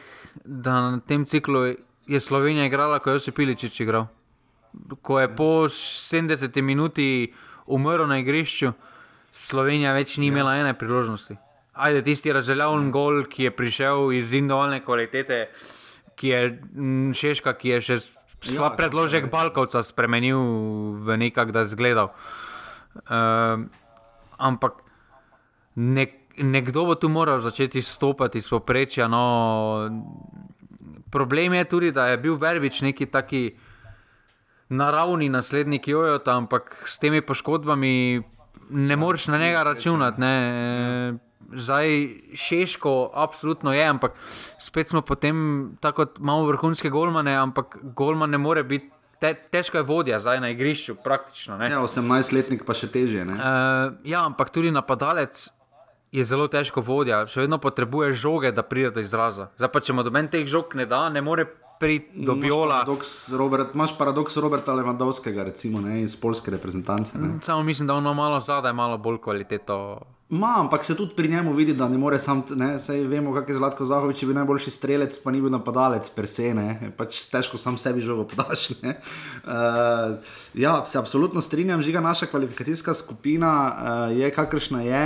da na tem ciklu je Slovenija igrala, ko je Josip Iličič igral. Ko je po 70 minuti umrl na igrišču, Slovenija več ni imela ja. ene priložnosti. Ajde, tisti razveljavljen gol, ki je prišel iz individualne kvalitete, ki je Češka, ki je še svoj ja, predložek Balkovca spremenil v nekak, da je zgledal. Uh, ampak nek, nekdo bo tu moral začeti stopiti iz poprečja. No, problem je tudi, da je bil Verbič neki taki naravni naslednik Jojota, ampak s temi poškodbami ne moreš na njega računati. Ne. Zdaj Šeško, absolutno je, ampak spet smo potem tako malo vrhunske golmane, ampak golman ne more biti. Te, težko je vodja zdaj na igrišču, praktično. Ja, 18-letnik pa še teže. Uh, ja, ampak tudi napadalec je zelo težko vodja, še vedno potrebuje žoge, da pride do izraza. Zdaj pa če mu doben teh žog ne da, ne more priti do Biola. Imáš paradoks Roberta Levandovskega, recimo ne, iz polske reprezentance. Samo mislim, da ono malo zadaj, malo bolj kvaliteto. Ma, ampak se tudi pri njemu vidi, da ne more sam, ne, saj vemo, kak je Zlatko Zahovič, bil najboljši strelec, pa ni bil napadalec, per se, ne, pač težko sam sebi žogo podaš. Uh, ja, se absolutno strinjam, žiga naša kvalifikacijska skupina uh, je kakršna je.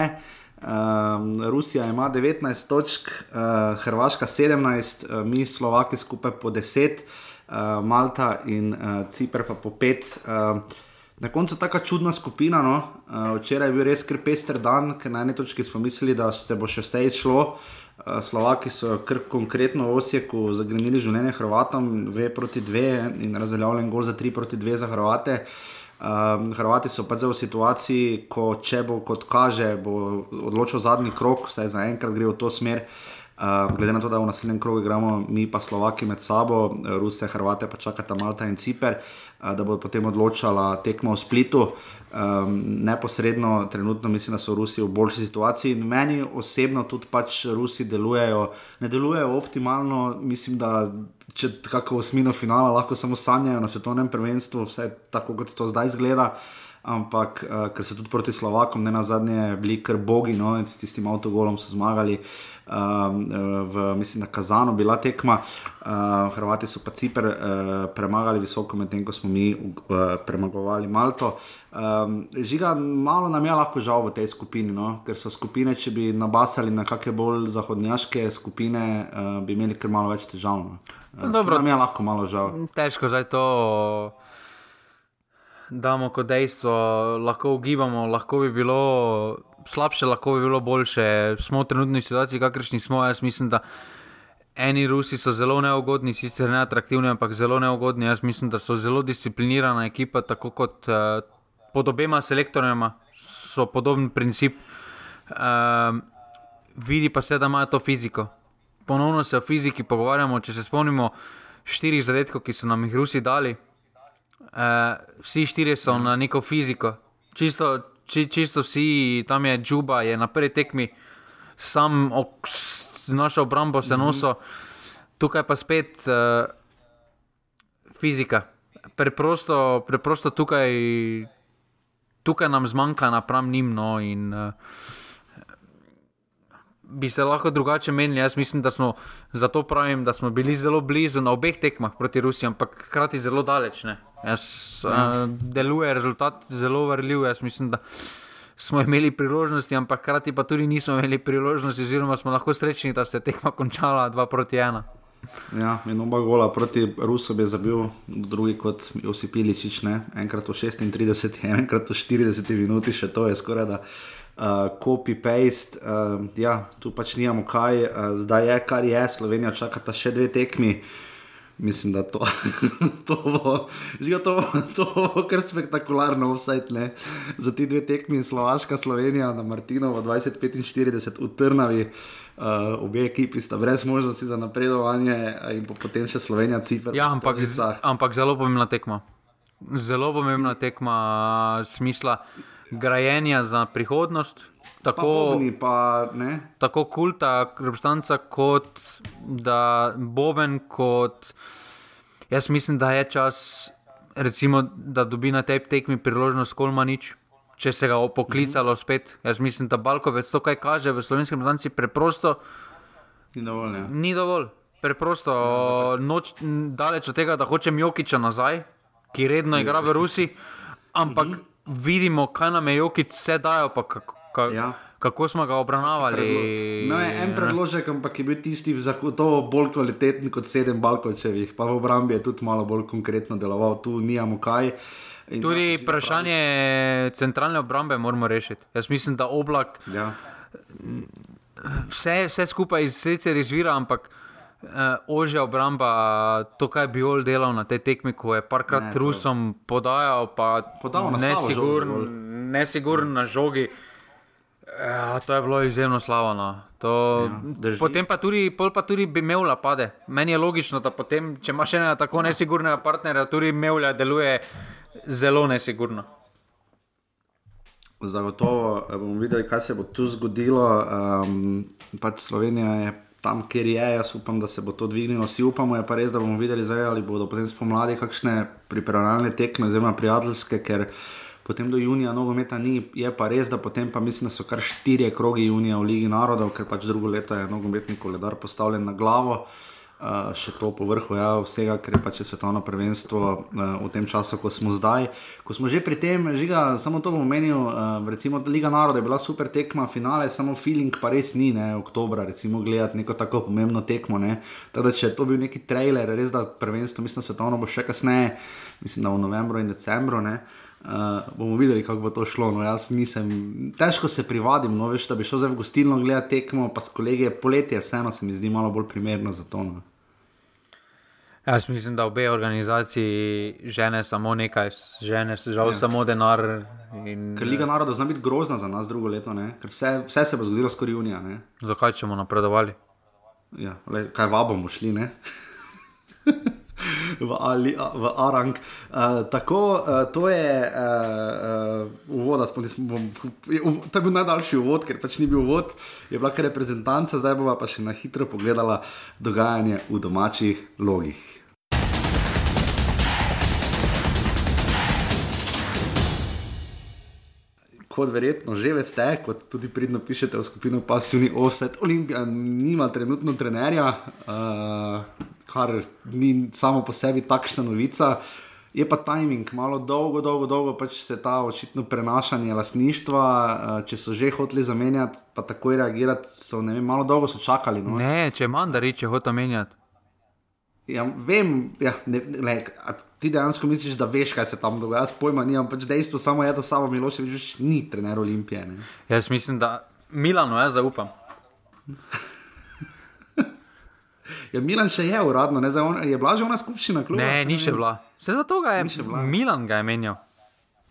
Um, Rusija ima 19 točk, uh, Hrvaška 17, uh, mi Slovaki skupaj po 10, uh, Malta in uh, Cipr pa po 5. Uh, Na koncu tako čudna skupina. No? Uh, včeraj je bil res kar pester dan, ker na eni točki smo mislili, da se bo še vse izšlo. Uh, Slovaki so kar konkretno v Osijeku zagrenili življenje Hrvatom, dve proti dve in razveljavljen gol za tri proti dve za Hrvate. Um, Hrvati so pa zdaj v situaciji, ko če bo kot kaže, bo odločil zadnji krok, vsaj za enkrat gre v to smer. Uh, glede na to, da v naslednjem krogu igramo mi pa Slovaki med sabo, Rusije, Hrvate pa čakata Malta in Ciper. Uh, da bo potem odločala tekmo v Splitu. Um, neposredno, trenutno mislim, da so Rusi v boljši situaciji. Meni osebno tudi pač Rusi delujejo, ne delujejo optimalno. Mislim, da če tako osmino finala lahko samo sanjajo na svetovnem prvenstvu, vse tako kot to zdaj izgleda. ampak uh, ker so tudi proti Slovakom, ne na zadnje, bili kar bogi, no, in s tistim avtogolom so zmagali. Um, v, mislim, na Kazanu bila tekma, uh, Hrvati so pa Cipr uh, premagali visoko, medtem ko smo mi uh, premagovali Malto. Um, žiga, malo nam je lahko žal v tej skupini, no? ker so skupine, če bi nabasali na kakšne bolj zahodnjaške skupine, uh, bi imeli kar malo več težav. No? Uh, nam je lahko malo žal. Težko zdaj to damo kot dejstvo, lahko ugibamo, lahko bi bilo slabše, lahko bi bilo boljše. Smo v trenutni situaciji, kakršni smo. Jaz mislim, da eni Rusi so zelo neugodni, sicer ne atraktivni, ampak zelo neugodni. Jaz mislim, da so zelo disciplinirana ekipa, tako kot uh, pod obema selektorjema, so podoben princip. Uh, vidi pa se, da imajo to fiziko. Ponovno se o fiziki pogovarjamo. Če se spomnimo štirih zadetkov, ki so nam jih Rusi dali, uh, vsi štirje so na neko fiziko. Čisto, či, čisto vsi, tam je Džuba, je na prvi tekmi, sam z našo obrambo se mhm. noso, tukaj pa spet uh, fizika. Preprosto, preprosto tukaj, tukaj nam zmanjka napram njim. No, in, uh, bi se lahko drugače menili. Jaz mislim, da smo zato pravim, da smo bili zelo blizu na obeh tekmah proti Rusiji, ampak hkrati zelo daleč. Ne. Jaz, uh, deluje rezultat zelo vrljiv. Jaz mislim, da smo imeli priložnosti, ampak hkrati pa tudi nismo imeli priložnosti, oziroma smo lahko srečni, da se je tekma končala 2 proti 1. Ja, in oba gola proti Rusom je zabil, drugi kot Josip Iličič, ne? enkrat v 36, enkrat v 40 minuti, še to je skoraj da uh, copy-paste. Uh, ja, tu pač nimamo kaj, uh, zdaj je kar je, Slovenija čakata še dve tekmi. Mislim, da to, to bo, že to, to bo kar spektakularno, vsaj ne. Za ti dve tekmi, Slovaška, Slovenija, na Martinovo 2045 v Trnavi, uh, obe ekipi sta brez možnosti za napredovanje, in po, potem še Slovenija, Cipr. Ja, ampak, ampak zelo pomembna tekma. Zelo pomembna tekma, smisla grajenja za prihodnost. Tako, Bobni, pa, tako kulta, reprezentanca, kot da Boben, kot jaz mislim, da je čas, recimo, da dobi na tej tekmi priložnost Kolmanič, če se ga poklicalo spet. Jaz mislim, da Balkovec to, kaj kaže v slovenskem reprezentanci, preprosto ni dovolj. Ja. Ni dovolj. Preprosto, ja, noč, daleč od tega, da hočem Jokiča nazaj, ki redno igra v Rusiji, ampak. Uh -huh vidimo, kaj nam je Jokic vse dajal, pa kako, kako, ja. kako smo ga obravnavali. Predlo no, je en predložek, ampak je bil tisti zagotovo bolj kvaliteten kot sedem Balkočevih, pa v obrambi je tudi malo bolj konkretno deloval, tu nijamo kaj. In tudi vprašanje pravi. centralne obrambe moramo rešiti. Jaz mislim, da oblak. Ja. Vse, vse skupaj iz srca izvira, ampak uh, ožja obramba, to, kaj bi ol delal na tej tekmi, ko je parkrat Rusom podajal, pa nesiguren na žogi. Ja, to je bilo izjemno slavno. To, ja, potem pa tudi, pa tudi bi Mevla pade. Meni je logično, da potem, če imaš enega tako nesigurnega partnerja, tudi Mevla deluje zelo nesigurno. Zagotovo bomo videli, kaj se bo tu zgodilo. Um, pač Slovenija je tam, kjer je, jaz upam, da se bo to dvignilo, vsi upamo, je pa res, da bomo videli, zdaj, ali bodo potem spomladi kakšne pripravljalne tekme, oziroma prijateljske, ker potem do junija nogometa ni, je pa res, da potem pa mislim, da so kar štirje krogi junija v Ligi narodov, ker pač drugo leto je nogometni koledar postavljen na glavo. Uh, še to po vrhu ja, vsega, ker je pač svetovno prvenstvo uh, v tem času, ko smo zdaj. Ko smo že pri tem, žiga, samo to bom omenil, uh, recimo Liga naroda je bila super tekma, finale, samo feeling pa res ni, ne, oktobra, recimo gledati neko tako pomembno tekmo. Teda, če je to bil neki trailer, res da prvenstvo, mislim, svetovno bo še kasneje, mislim, da v novembru in decembru. Ne. Uh, bomo videli, kako bo to šlo. No, jaz nisem, težko se privadim, no, veš, da bi šel zdaj v gostilno gledati tekmo, pa s kolegi poletje, vseeno se mi zdi malo bolj primerno za to. No. Jaz mislim, da obe organizaciji žene samo nekaj, žene žal ja. samo denar. In, Ker Liga narodov zna biti grozna za nas drugo leto, vse, vse se bo zgodilo skoraj junija. Ne? Zakaj bomo napredovali? Ja, le, kaj vabamo šli? v, Ali, v Arang. Uh, tako, uh, to je uh, uh, uvod, to je bil najdaljši uvod, ker pač ni bil uvod, je bila kar reprezentanca, zdaj bomo pa še na hitro pogledala dogajanje v domačih logih. kot verjetno že veste, kot tudi pridno pišete v skupino Passivni Offset, Olimpija nima trenutno trenerja, uh, kar ni samo po sebi takšna novica. Je pa timing, malo dolgo, dolgo, dolgo pač se ta očitno prenašanje lastništva, uh, če so že hoteli zamenjati, pa takoj reagirati, so ne vem, malo dolgo so čakali. No? Ne, če mandari, če hoče menjati. Ja, vem, ja, ne, ne, ti dejansko misliš, da veš, kaj se tam dogaja. Jaz pojma nimam, pač dejstvo samo je, da samo Miloševič ni trener Olimpije. Ne. Jaz mislim, da Milano jaz zaupam. Ja, Milan še je uradno, ne, on, je bila že ona skupščina kluba. Ne, ni še bila. Se zato ga je Milan ga je menjal.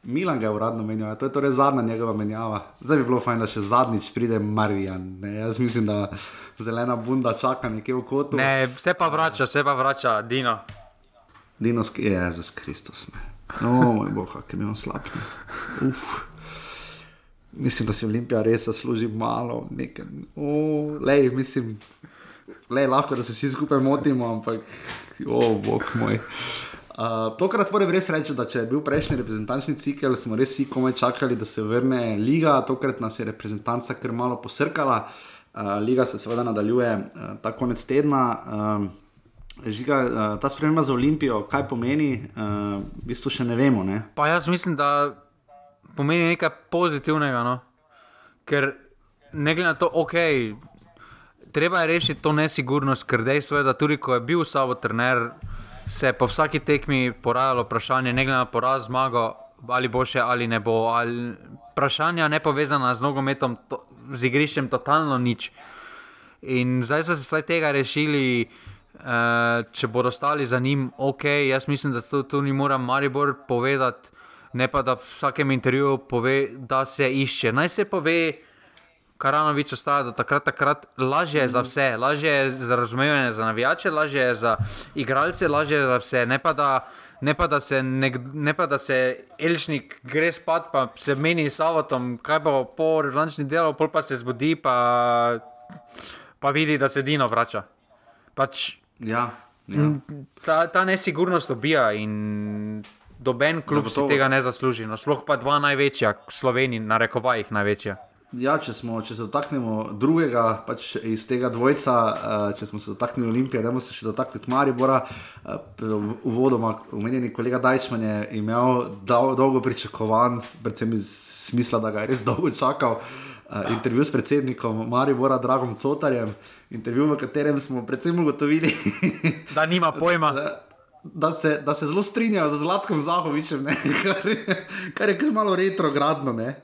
Milan ga je uradno menjal, to je torej zadnja njegova menjava. Zdaj bi bilo fajn, da še zadnjič pride Marijan. Ne? Jaz mislim, da zelena bunda čaka nekje v kotu. Ne, se pa vrača, se pa vrača, Dino. Dino, je Jezus Kristus. Ne. No, moj bog, kaj mi je slab. Uf. Mislim, da si Olimpija res zasluži malo, nekaj. Oh, lej, mislim, lej, lahko da se vsi skupaj motimo, ampak, oh, bog moj. Uh, tokrat moram res reči, da če je bil prejšnji reprezentančni cikel, smo res vsi komaj čakali, da se vrne liga. Tokrat nas je reprezentanca kar malo posrkala. Uh, liga se seveda nadaljuje uh, ta konec tedna. Uh, žiga, uh, ta sprememba za Olimpijo, kaj pomeni, uh, v bistvu še ne vemo. Ne? Pa jaz mislim, da pomeni nekaj pozitivnega. No? Ker ne glede na to, ok. Treba je rešiti to nesigurnost, ker dejstvo je, da tudi ko je bil Savo trener, se je po vsaki tekmi porajalo vprašanje, ne glede na poraz, zmago, ali bo še ali ne bo. Ali vprašanja ne povezana z nogometom, to, z igriščem, totalno nič. In zdaj so se vsaj tega rešili, uh, če bodo ostali za njim, ok, jaz mislim, da to tu ni mora Maribor povedati, ne pa da v vsakem intervjuju pove, da se išče. Naj se pove. Karanovič ostaja do takrat, takrat lažje je za vse, lažje je za razumevanje za navijače, lažje je za igralce, lažje je za vse. Ne pa da, ne pa da, se, ne, ne pa, da se Elžnik gre spat, pa se meni s avatom, kaj bo po revančni delu, pol pa se zbudi, pa, pa vidi, da se Dino vrača. Pač, ja, ja. Ta, ta nesigurnost obija in doben klub si tega ne zasluži. No, sploh pa dva največja, Slovenija, na rekovajih največja. Ja, če, smo, če se dotaknemo drugega, pač iz tega dvojca, uh, če smo se dotaknili Olimpije, da se še dotakniti Maribora. Uh, uvodoma, omenjeni kolega Dajčman je imel dol, dolgo pričakovan, predvsem iz smisla, da ga je res dolgo čakal. Uh, intervju s predsednikom Maribora, Dragom Cotarjem, intervju, v katerem smo predvsem ugotovili, da nima pojma. Da, da, se, da se zelo strinjajo z Zlatkom Zahovičem, kar, kar je kar malo retrogradno. Uh,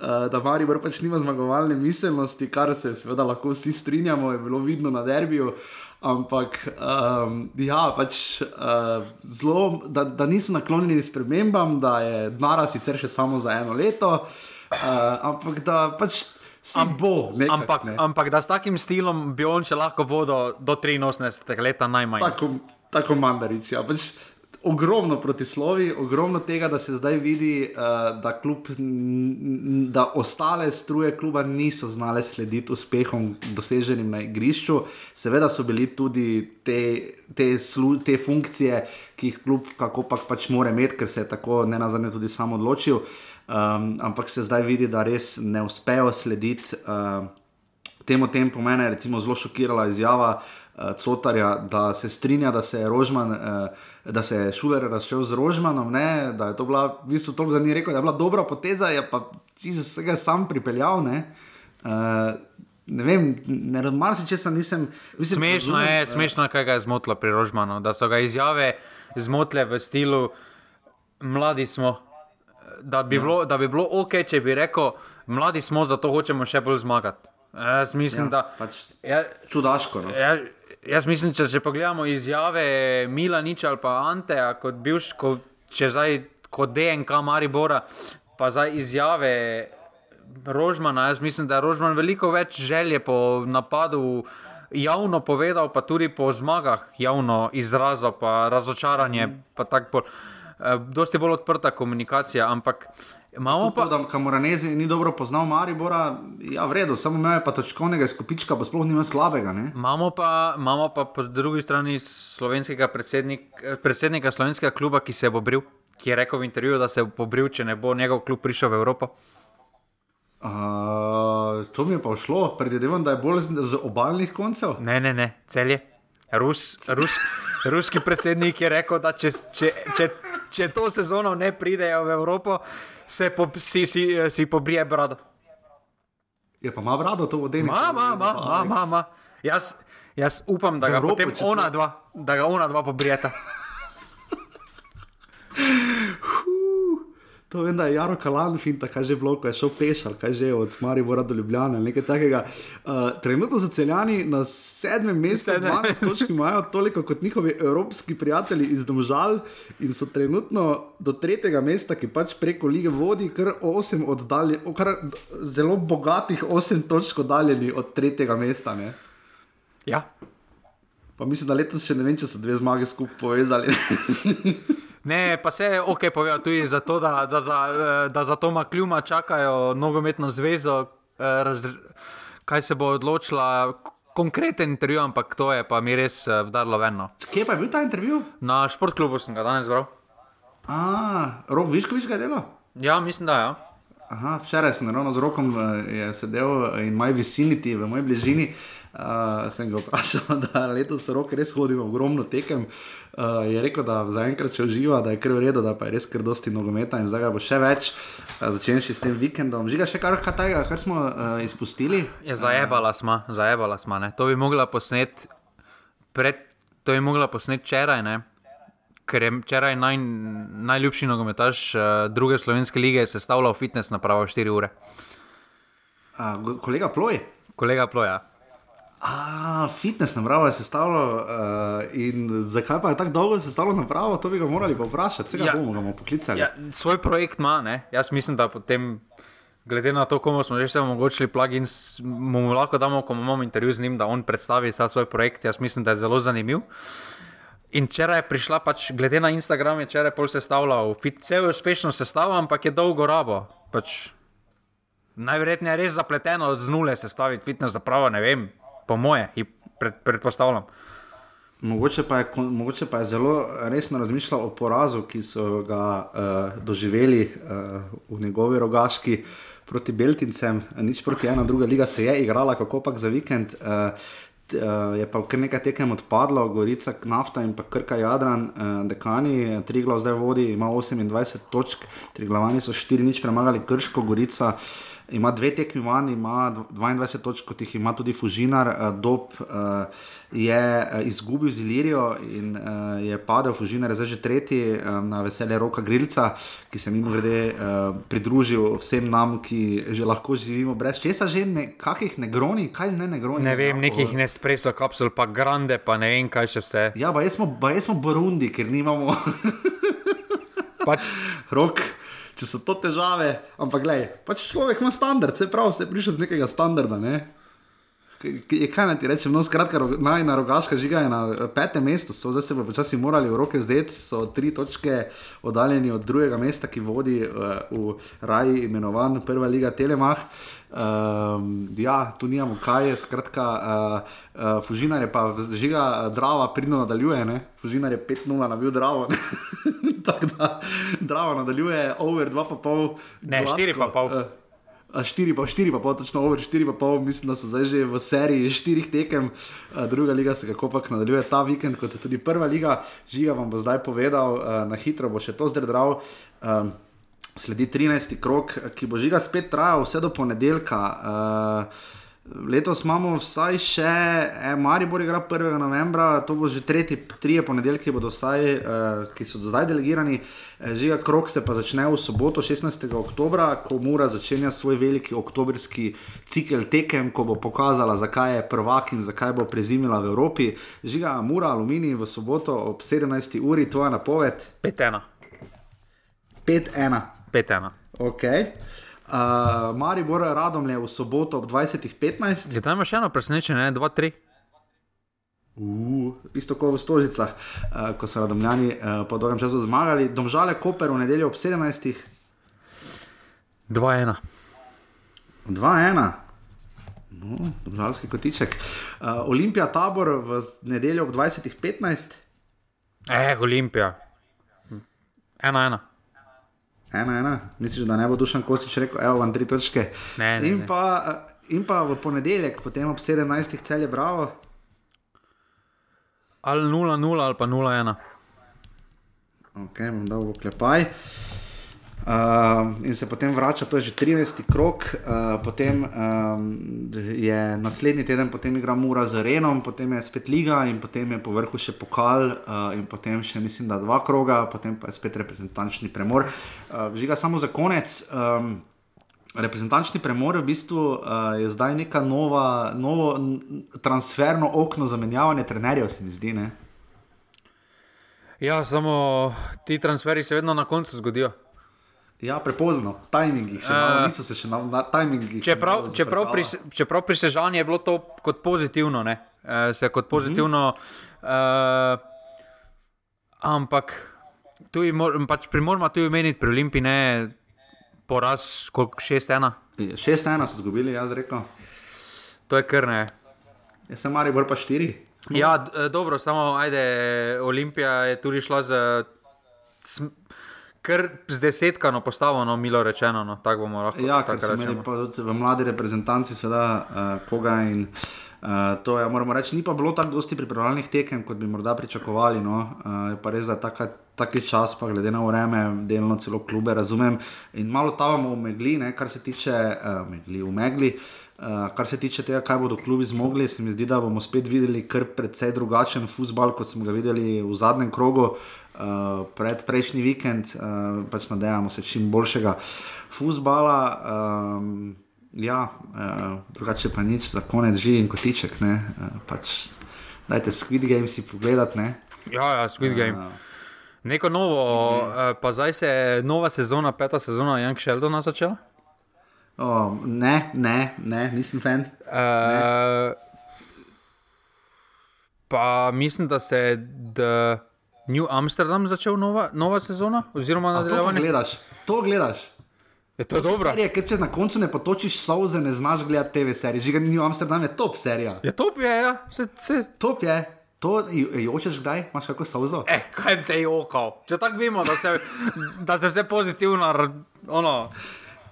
uh, da Maribor pač nima zmagovalne miselnosti, kar se seveda lahko vsi strinjamo, je bilo vidno na derbiju. Ampak, um, ja, pač uh, zelo, da, da niso naklonjeni spremembam, da je Dnara sicer še samo za eno leto, uh, ampak da pač. Am, bo, nekak, ampak, ne. ampak da s takim stilom bi on še lahko vodil do 83 let, najmanj. Tako, tako mandarič. Ja. Pač, ogromno protislovi, ogromno tega, da se zdaj vidi, uh, da, klub, da ostale struje kluba niso znale slediti uspehom, doseženim na igrišču. Seveda so bili tudi te, te, slu, te funkcije, ki jih klub kako pa pač mora imeti, ker se je tako ne nazadnje tudi sam odločil. Um, ampak se zdaj vidi, da res ne uspejo slediti uh, temu tempu. Mene je zelo šokirala izjava uh, Cotarja, da se strinja, da se je Rožman. Uh, da se je Šuler razšel z Rožmanom, ne, da je to bila, v bistvu, to, da ni rekel, da je bila dobra poteza, je pa se ga sam pripeljal. Ne, uh, ne vem, ne razumem se, če sem nisem. Mislim, smešno razumem, je, uh, smešno je, kaj ga je zmotilo pri Rožmanu, da so ga izjave zmotile v stilu, mladi smo. Da bi, ja. bilo, da bi bilo ok, če bi rekel, mladi smo, zato hočemo še bolj zmagati. Jaz mislim, ja, da je pač ja, čudaško. No? Ja, Jaz mislim, če, če pogledamo izjave Milaniča ali pa Anteja, kot bivš, ko, če zdaj kot DNK Maribora, pa zdaj izjave Rožmana, jaz mislim, da je Rožman veliko več želje po napadu. Javno povedal, pa tudi po zmagah, javno izrazil, pa razočaranje. Pa tako, eh, dosti bolj odprta komunikacija. Ampak Imamo pa, da Kamoranezi ni dobro poznal Maribora, ja, v redu, samo me pa točkovnega skupička, pa sploh nima slabega. Imamo pa, imamo pa po drugi strani slovenskega predsednik, predsednika slovenskega kluba, ki se bo bril, ki je rekel v intervjuju, da se bo bril, če ne bo njegov klub prišel v Evropo. Uh, to mi je pa šlo, predvidevam, da je bolj z, z obaljnih koncev. Ne, ne, ne, celje. Rus, rus, ruski predsednik je rekel, da če, če, če, če to sezono ne pridejo v Evropo, se po, si, si, si pobrije brado. Je pa ima brado to vodeni. Ma, ma, ma, ma, ma, ma. Jaz, jaz upam, da ga Evropo, potem ona se- dva, da ga ona dva pobrijeta. To vem, da je Jaro Kalan, finta, kaj že bilo, ko je šel peš ali kaj že od Maribora do Ljubljana ali nekaj takega. Uh, trenutno so celjani na sedmem mestu, Sedem. 12 točk imajo toliko kot njihovi evropski prijatelji iz Domžal in so trenutno do tretjega mesta, ki pač preko lige vodi, kar, osem oddalje, kar zelo bogatih 8 točk oddaljeni od tretjega mesta. Ne? Ja. Pa mislim, da letos še ne vem, če so dve zmage skupaj povezali. Ne, pa se je ok povedal tudi zato, da, da, za, eh, da za Toma Kljuma čakajo nogometno zvezo, eh, raz, kaj se bo odločila. Konkreten intervju, ampak to je pa mi res eh, vdarlo veno. Kje pa je bil ta intervju? Na športklubu sem ga danes bral. Ah, Rok Viškovič ga je delal? Ja, mislim, da ja. Aha, včeraj sem ravno z rokom je sedel in moj viciniti v moji bližini. Uh, sem ga vprašal, da letos rok res hodim ogromno tekem. Uh, je rekel, da zaenkrat še uživa, da je kar v redu, da pa je res kar dosti nogometa in zdaj bo še več, uh, začenši s tem vikendom. Žiga še kar kaj takega, kar smo uh, izpustili. Je zajebala smo, zajebala smo. Ne. To bi mogla posnet, pred, to bi mogla posnet včeraj, ne. ker je včeraj naj, najljubši nogometaš uh, druge slovenske lige sestavljal fitness napravo 4 ure. Uh, go- kolega Ploj. Kolega Ploja. A, fitness napravo je sestavljal uh, in zakaj pa je tako dolgo sestavljal napravo, to bi ga morali pa vprašati, vse ga Ja. bomo, bomo poklicali. Ja, svoj projekt ima, ne. jaz mislim, da potem, glede na to, komu smo že vse omogočili plugin, mu lahko damo, ko imamo intervju z njim, da on predstavi ta svoj projekt. Jaz mislim, da je zelo zanimiv. In včeraj je prišla, pač, glede na Instagram, je včeraj pol sestavljal, vse je uspešno sestavljal, ampak je dolgo rabo. Pač, najverjetneje je res zapleteno od nule sestaviti fitness napravo, ne vem, po moje, pred, predpostavljam. Mogoče pa, je, mogoče pa je zelo resno razmišljal o porazu, ki so ga uh, doživeli uh, v njegovi rogaški proti Beltincem, nič proti ena, druga liga se je igrala, kako pa za vikend. Uh, Uh, je pa kar nekaj tekem odpadlo, Gorica, Nafta in pa Krka Jadran, uh, dekani, Triglav zdaj vodi, ima 28 točk, Triglavani so 4 nič premagali, Krško, Gorica. Ima dve tekmi manj, ima 22 točk, kot jih ima tudi Fužinar. Uh, Dob uh, je uh, izgubil z Ilirijo in je padel, Fužinar je zdaj že tretji na veselje Roka Grilca, ki se mimo grede pridružil vsem nam, ki že lahko živimo brez česa, že ne, kakih negroni, kaj ne negroni. Ne vem, nekih o- Nespresso kapsul, pa grande, pa ne vem kaj še vse. Ja, pa jaz smo, pa jaz smo Burundi, ker nimamo Pač, rok. Če so to težave, ampak gledaj, pač človek ima standard, se pravi, se prišel z nekega standarda. Ne? Je kaj naj ti rečem, no, skratka, najna rogaška žiga je na eh, petem mestu, so zdaj se pa počasi morali v roke zdeti, so tri točke oddaljeni od drugega mesta, ki vodi uh, v raji imenovan Prva liga Telemah. Um, ja, tu nimamo kaj, skratka, uh, uh, Fužinar je pa žiga Drava, pridno nadaljuje, ne? Fužinar je 5-0 nabil Dravo. ne. Tako da Drava nadaljuje, over 2,5. Ne, štiri pa pol. Uh, A štiri pa, štiri pa pol, točno over štiri pa pol, mislim, da so zdaj že v seriji štirih tekem, druga liga se kako pač nadaljuje ta vikend, kot se tudi prva liga. Žiga vam bo zdaj povedal, na hitro bo še to zdrdral. Um, sledi 13. krok, ki bo žiga spet trajal vse do ponedeljka. Uh, Letos imamo vsaj še, e, Maribor igra 1. novembra, to bo že tretji, trije ponedeljki, bodo vsaj, eh, ki so do zdaj delegirani. Eh, Žiga krok se pa začne v soboto, 16. oktober, ko Mura začenja svoj veliki oktobrski cikel tekem, ko bo pokazala, zakaj je prvak in zakaj bo prezimila v Evropi. Žiga Mura, Aluminij v soboto ob 17. uri, tvoja napoved 5-1. 5-1. 5-1. Okay. Uh, Maribor Radomlje v soboto ob 20.15. Je tam še eno presenečenje, 2-3. Uh, isto kot v Stožicah, uh, ko so radomljani uh, po dolgem času zmagali. Domžale Koper v nedeljo ob 17. 2-1. 2-1. No, domžalski kotiček. Uh, Olimpija tabor v nedeljo ob 20.15. Eh, Olimpija. 1-1. Ena, ena. Misliš, da ne bo dušan kosič rekel, evo vam tri točke. Ne, ne, in, ne. pa, eh, in pa v ponedeljek, potem ob 17. celje bravo. Ali 0-0 ali pa 0-1. Ok, bom dal v klepaj. Uh, in se potem vrača, to je že 13. krok, uh, potem um, je naslednji teden, potem igra Mura z Renom, potem je spet Liga in potem je po vrhu še pokal uh, in potem še mislim, da dva kroga, potem pa je spet reprezentančni premor. Uh, žiga samo za konec. Um, Reprezentančni premor v bistvu uh, je zdaj neka nova, novo transferno okno za menjavanje trenerjev, se mi zdi. Ne? Ja, samo ti transferi se vedno na koncu zgodijo. Ja, prepozno, tajmingi, še malo, Eh, niso se še na, na tajmingi. Čeprav, čeprav, pri, čeprav pri Sežani je bilo to kot pozitivno, ne? Eh, se kot pozitivno. Uh, ampak tu je mor, pač pri moramo tu omeniti, pri Olimpiji ne poraz, koliko 6-1. 6-1 so izgubili, jaz rekel. To je kar ne. Jaz sem mari bolj pa 4. Ja, eh, dobro, samo ajde, Olimpija je tudi šla z. Kar z desetkano postavljeno, milo rečeno, no, tako bomo lahko Ja, ker tako so imeli rečemo. pa tudi v mladi reprezentanci, seveda, uh, koga in uh, to je, moramo reči, ni pa bilo tako dosti pripravljalnih tekem, kot bi morda pričakovali. No. Uh, je pa res, da taka, taki čas, pa glede na vreme, delno celo klube, razumem. In malo tavamo v megli, ne, kar se tiče uh, megli, v megli. Uh, kar se tiče tega, kaj bodo klubi zmogli, se mi zdi, da bomo spet videli kar precej drugačen futbal, kot smo ga videli v zadnjem krogu, uh, pred prejšnji vikend. Uh, pač nadejamo se čim boljšega futbala. Um, ja, uh, drugače pa nič, za konec živi in kotiček. Ne, uh, pač, dajte Squid Game si pogledati. Ne. Ja, ja, Squid Game. Uh, Neko novo, eh, pa zdaj se je nova sezona, peta sezona Young Sheldona začela. oh, ne, ne, ne, nisem fan. Uh, pa mislim, da se je The New Amsterdam začel nova, nova sezona, oziroma A to nadaljevanje. gledaš, to gledaš. Je to dobro? Serija, ker če na koncu ne potočiš solze, ne znaš gledati TV serije. Žiga New Amsterdam je top serija. Je to je, ja, se, se. Top je. To jo- jočeš kdaj, imaš kako solzo. Eh, kaj te jokal? Če tako vemo, da se, da se vse pozitivno, ono.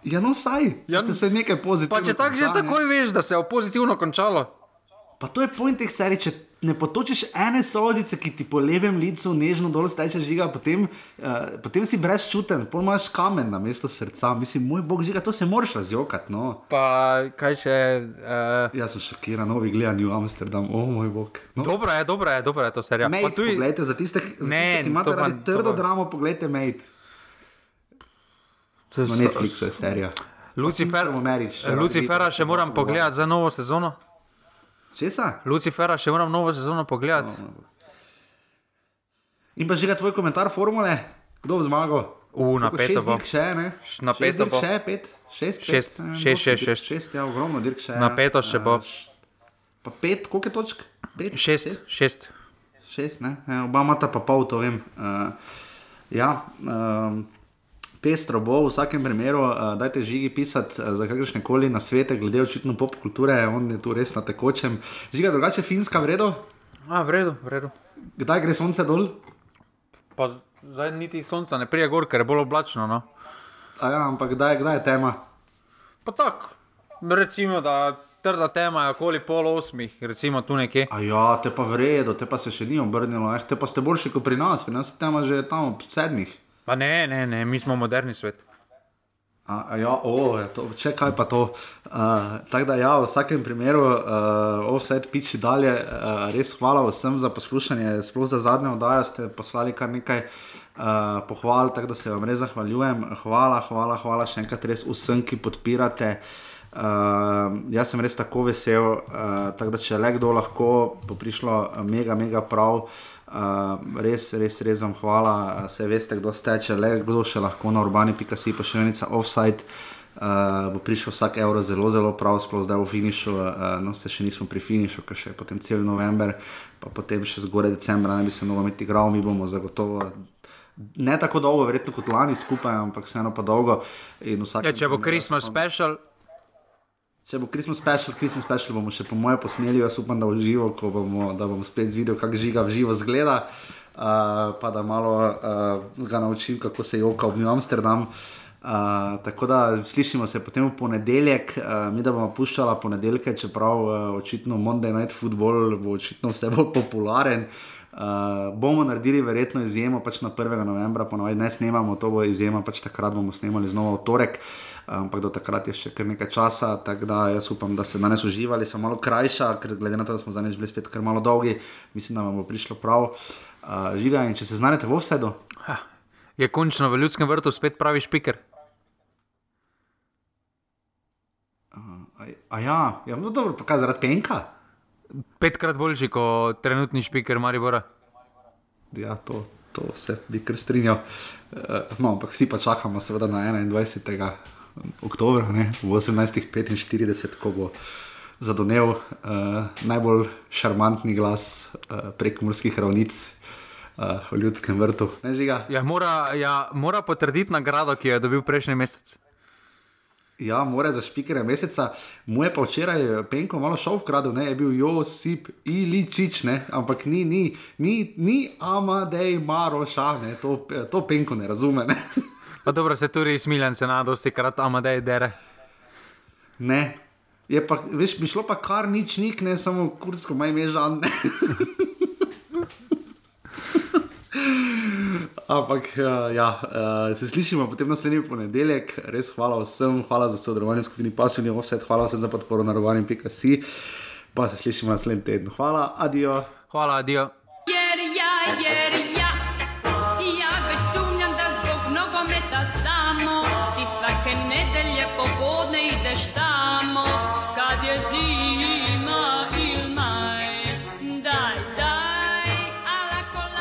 Ja, no, saj, Ja, se, se nekaj pozitivnega. Pa če tako že takoj veš, da se je pozitivno končalo. Pa to je point teh serij, če ne potočiš ene solzice, ki ti po levem licu nežno dol steče žiga, potem, uh, potem si brezčuten, pol imaš kamen na mesto srca. Mislim, moj bog žiga, to se moraš razjokati. No. Pa kaj še. Uh, Jaz sem šokiran, novi gledam New Amsterdam, o oh, moj bog. No. dobro je, dobro je, dobro je to serija. Mate, tudi- poglejte, za tiste, za Ne, tiste ki imate radi trdo dramo, poglejte Mate. Na so- Netflixu je serija. Lucifer, če Lucifera še moram pogledati za novo sezono. Česa? Lucifera še moram novo sezono pogledati. In pa že ga tvoj komentar formule, kdo bo zmagal? U, napeto šest bo. dirk Še, ne? Napeto Šest dirk bo. Še, pet, šest, Šest, pet, šest, šest, šest. šest, ja, ogromno dirk še. Napeto še eh, bo. š- Pa pet, koliko je točk? Pet, Šest, šest. šest ne? Ja, oba imata pa pol, to vem. Uh, ja, um, pestro bo v vsakem primeru, uh, dajte žigi pisati uh, za kakršne koli nasvete, glede očitno pop kulture, on je tu res na tekočem. Žiga drugače finska vredo, A, v redu, v redu. kdaj gre sonce dol? Pa zdaj niti sonca ne prije gor, ker je bolj oblačno. No. A ja, ampak kdaj, kdaj je tema? Pa tako, recimo, da trda tema je okoli pol osmih, recimo tu nekje. A ja, te pa vredo, te pa se še ni obrnilo, eh, te pa ste boljši kot pri nas, pri nas je tema že tam ob sedmih. Pa ne, ne, ne, mi smo moderni svet. A, a ja, o, to, če kaj pa to. Uh, Tako da, ja, v vsakem primeru, uh, offset piči dalje. Uh, res hvala vsem za poslušanje, sploh za zadnjo oddajo ste poslali kar nekaj uh, pohval, tako da se vam res zahvaljujem. Hvala, hvala, hvala še enkrat res vsem, ki podpirate. Uh, jaz sem res tako vesel, uh, tako da če le kdo lahko, bo prišlo mega, mega prav. Uh, res, res, res vam hvala, vse veste, kdo ste, če le kdo še lahko na urbani.si pošiljnica offside. Uh, bo prišel vsak evro zelo, zelo prav, sploh zdaj v finišu, uh, no, se še nismo pri finišu, ker še je potem cel november, pa potem še zgoraj decembra, naj bi se nogomet igral, mi bomo zagotovo. Ne tako dolgo, verjetno kot lani skupaj, ampak vseeno pa dolgo. Ja, če bo Christmas special, če bo Christmas special, Christmas special bomo še po mojem posneli, jaz upam, da v živo, ko bomo, da bomo spet videli, kako žiga v živo zgleda. Uh, pa da malo uh, ga naučim, kako se joka v New Amsterdam. Uh, tako da slišimo se potem v ponedeljek, uh, mi da bomo puščali ponedeljke, čeprav uh, očitno Monday Night Football bo očitno vse bolj popularen. Uh, bomo naredili verjetno izjemo pač na 1. novembra, ponovadi ne snemamo, to bo izjema, pač takrat bomo snemali znova v torek. Uh, ampak do takrat je še kar nekaj časa, tako da jaz upam, da ste danes uživali, so malo krajša, ker glede na to, da smo zdaj bili spet kar malo dolgi, mislim, da vam bo prišlo prav. Uh, žiga in če se znajdete v vsedu. Je končno v ljudskem vrtu spet pravi špiker. Uh, a, a ja, ja no dobro, pa kaj zaradi penka? Petkrat boljši kot trenutni špiker Maribora. Ja, to, to se bi kar strinjal. Uh, no, ampak vsi pa čakamo, seveda, na 21 oktober, ne, v 1845, ko bo zadonev uh, najbolj šarmantni glas uh, prek morskih ravnic. Uh, v ljudskem vrtu. Ja, mora, ja, mora potrditi nagrado, ki jo je dobil prejšnji mesec. Ja, mora za špikere meseca. Moje pa včeraj, penko, malo šel v kradu, ne, je bil Josip Iličič, ne, ampak ni, ni, ni, ni Amadej Maroša, ne, to, to penko ne razume. Ne. Pa dobro, se tudi smiljen, se na dosti krat amadej dere. Ne. Pa, veš, bi šlo pa kar nič, nik, ne samo kursko, maj me žal ne. Ampak eh, ja, eh, se slišimo potem naslednji ponedeljek. Res hvala vsem, hvala za sodelovanje skupini Pasivni Offset, hvala vsem za podporo na rovanju.si. Pa se slišimo naslednji teden. Hvala, adijo. Hvala, adijo. Yeah, yeah, yeah.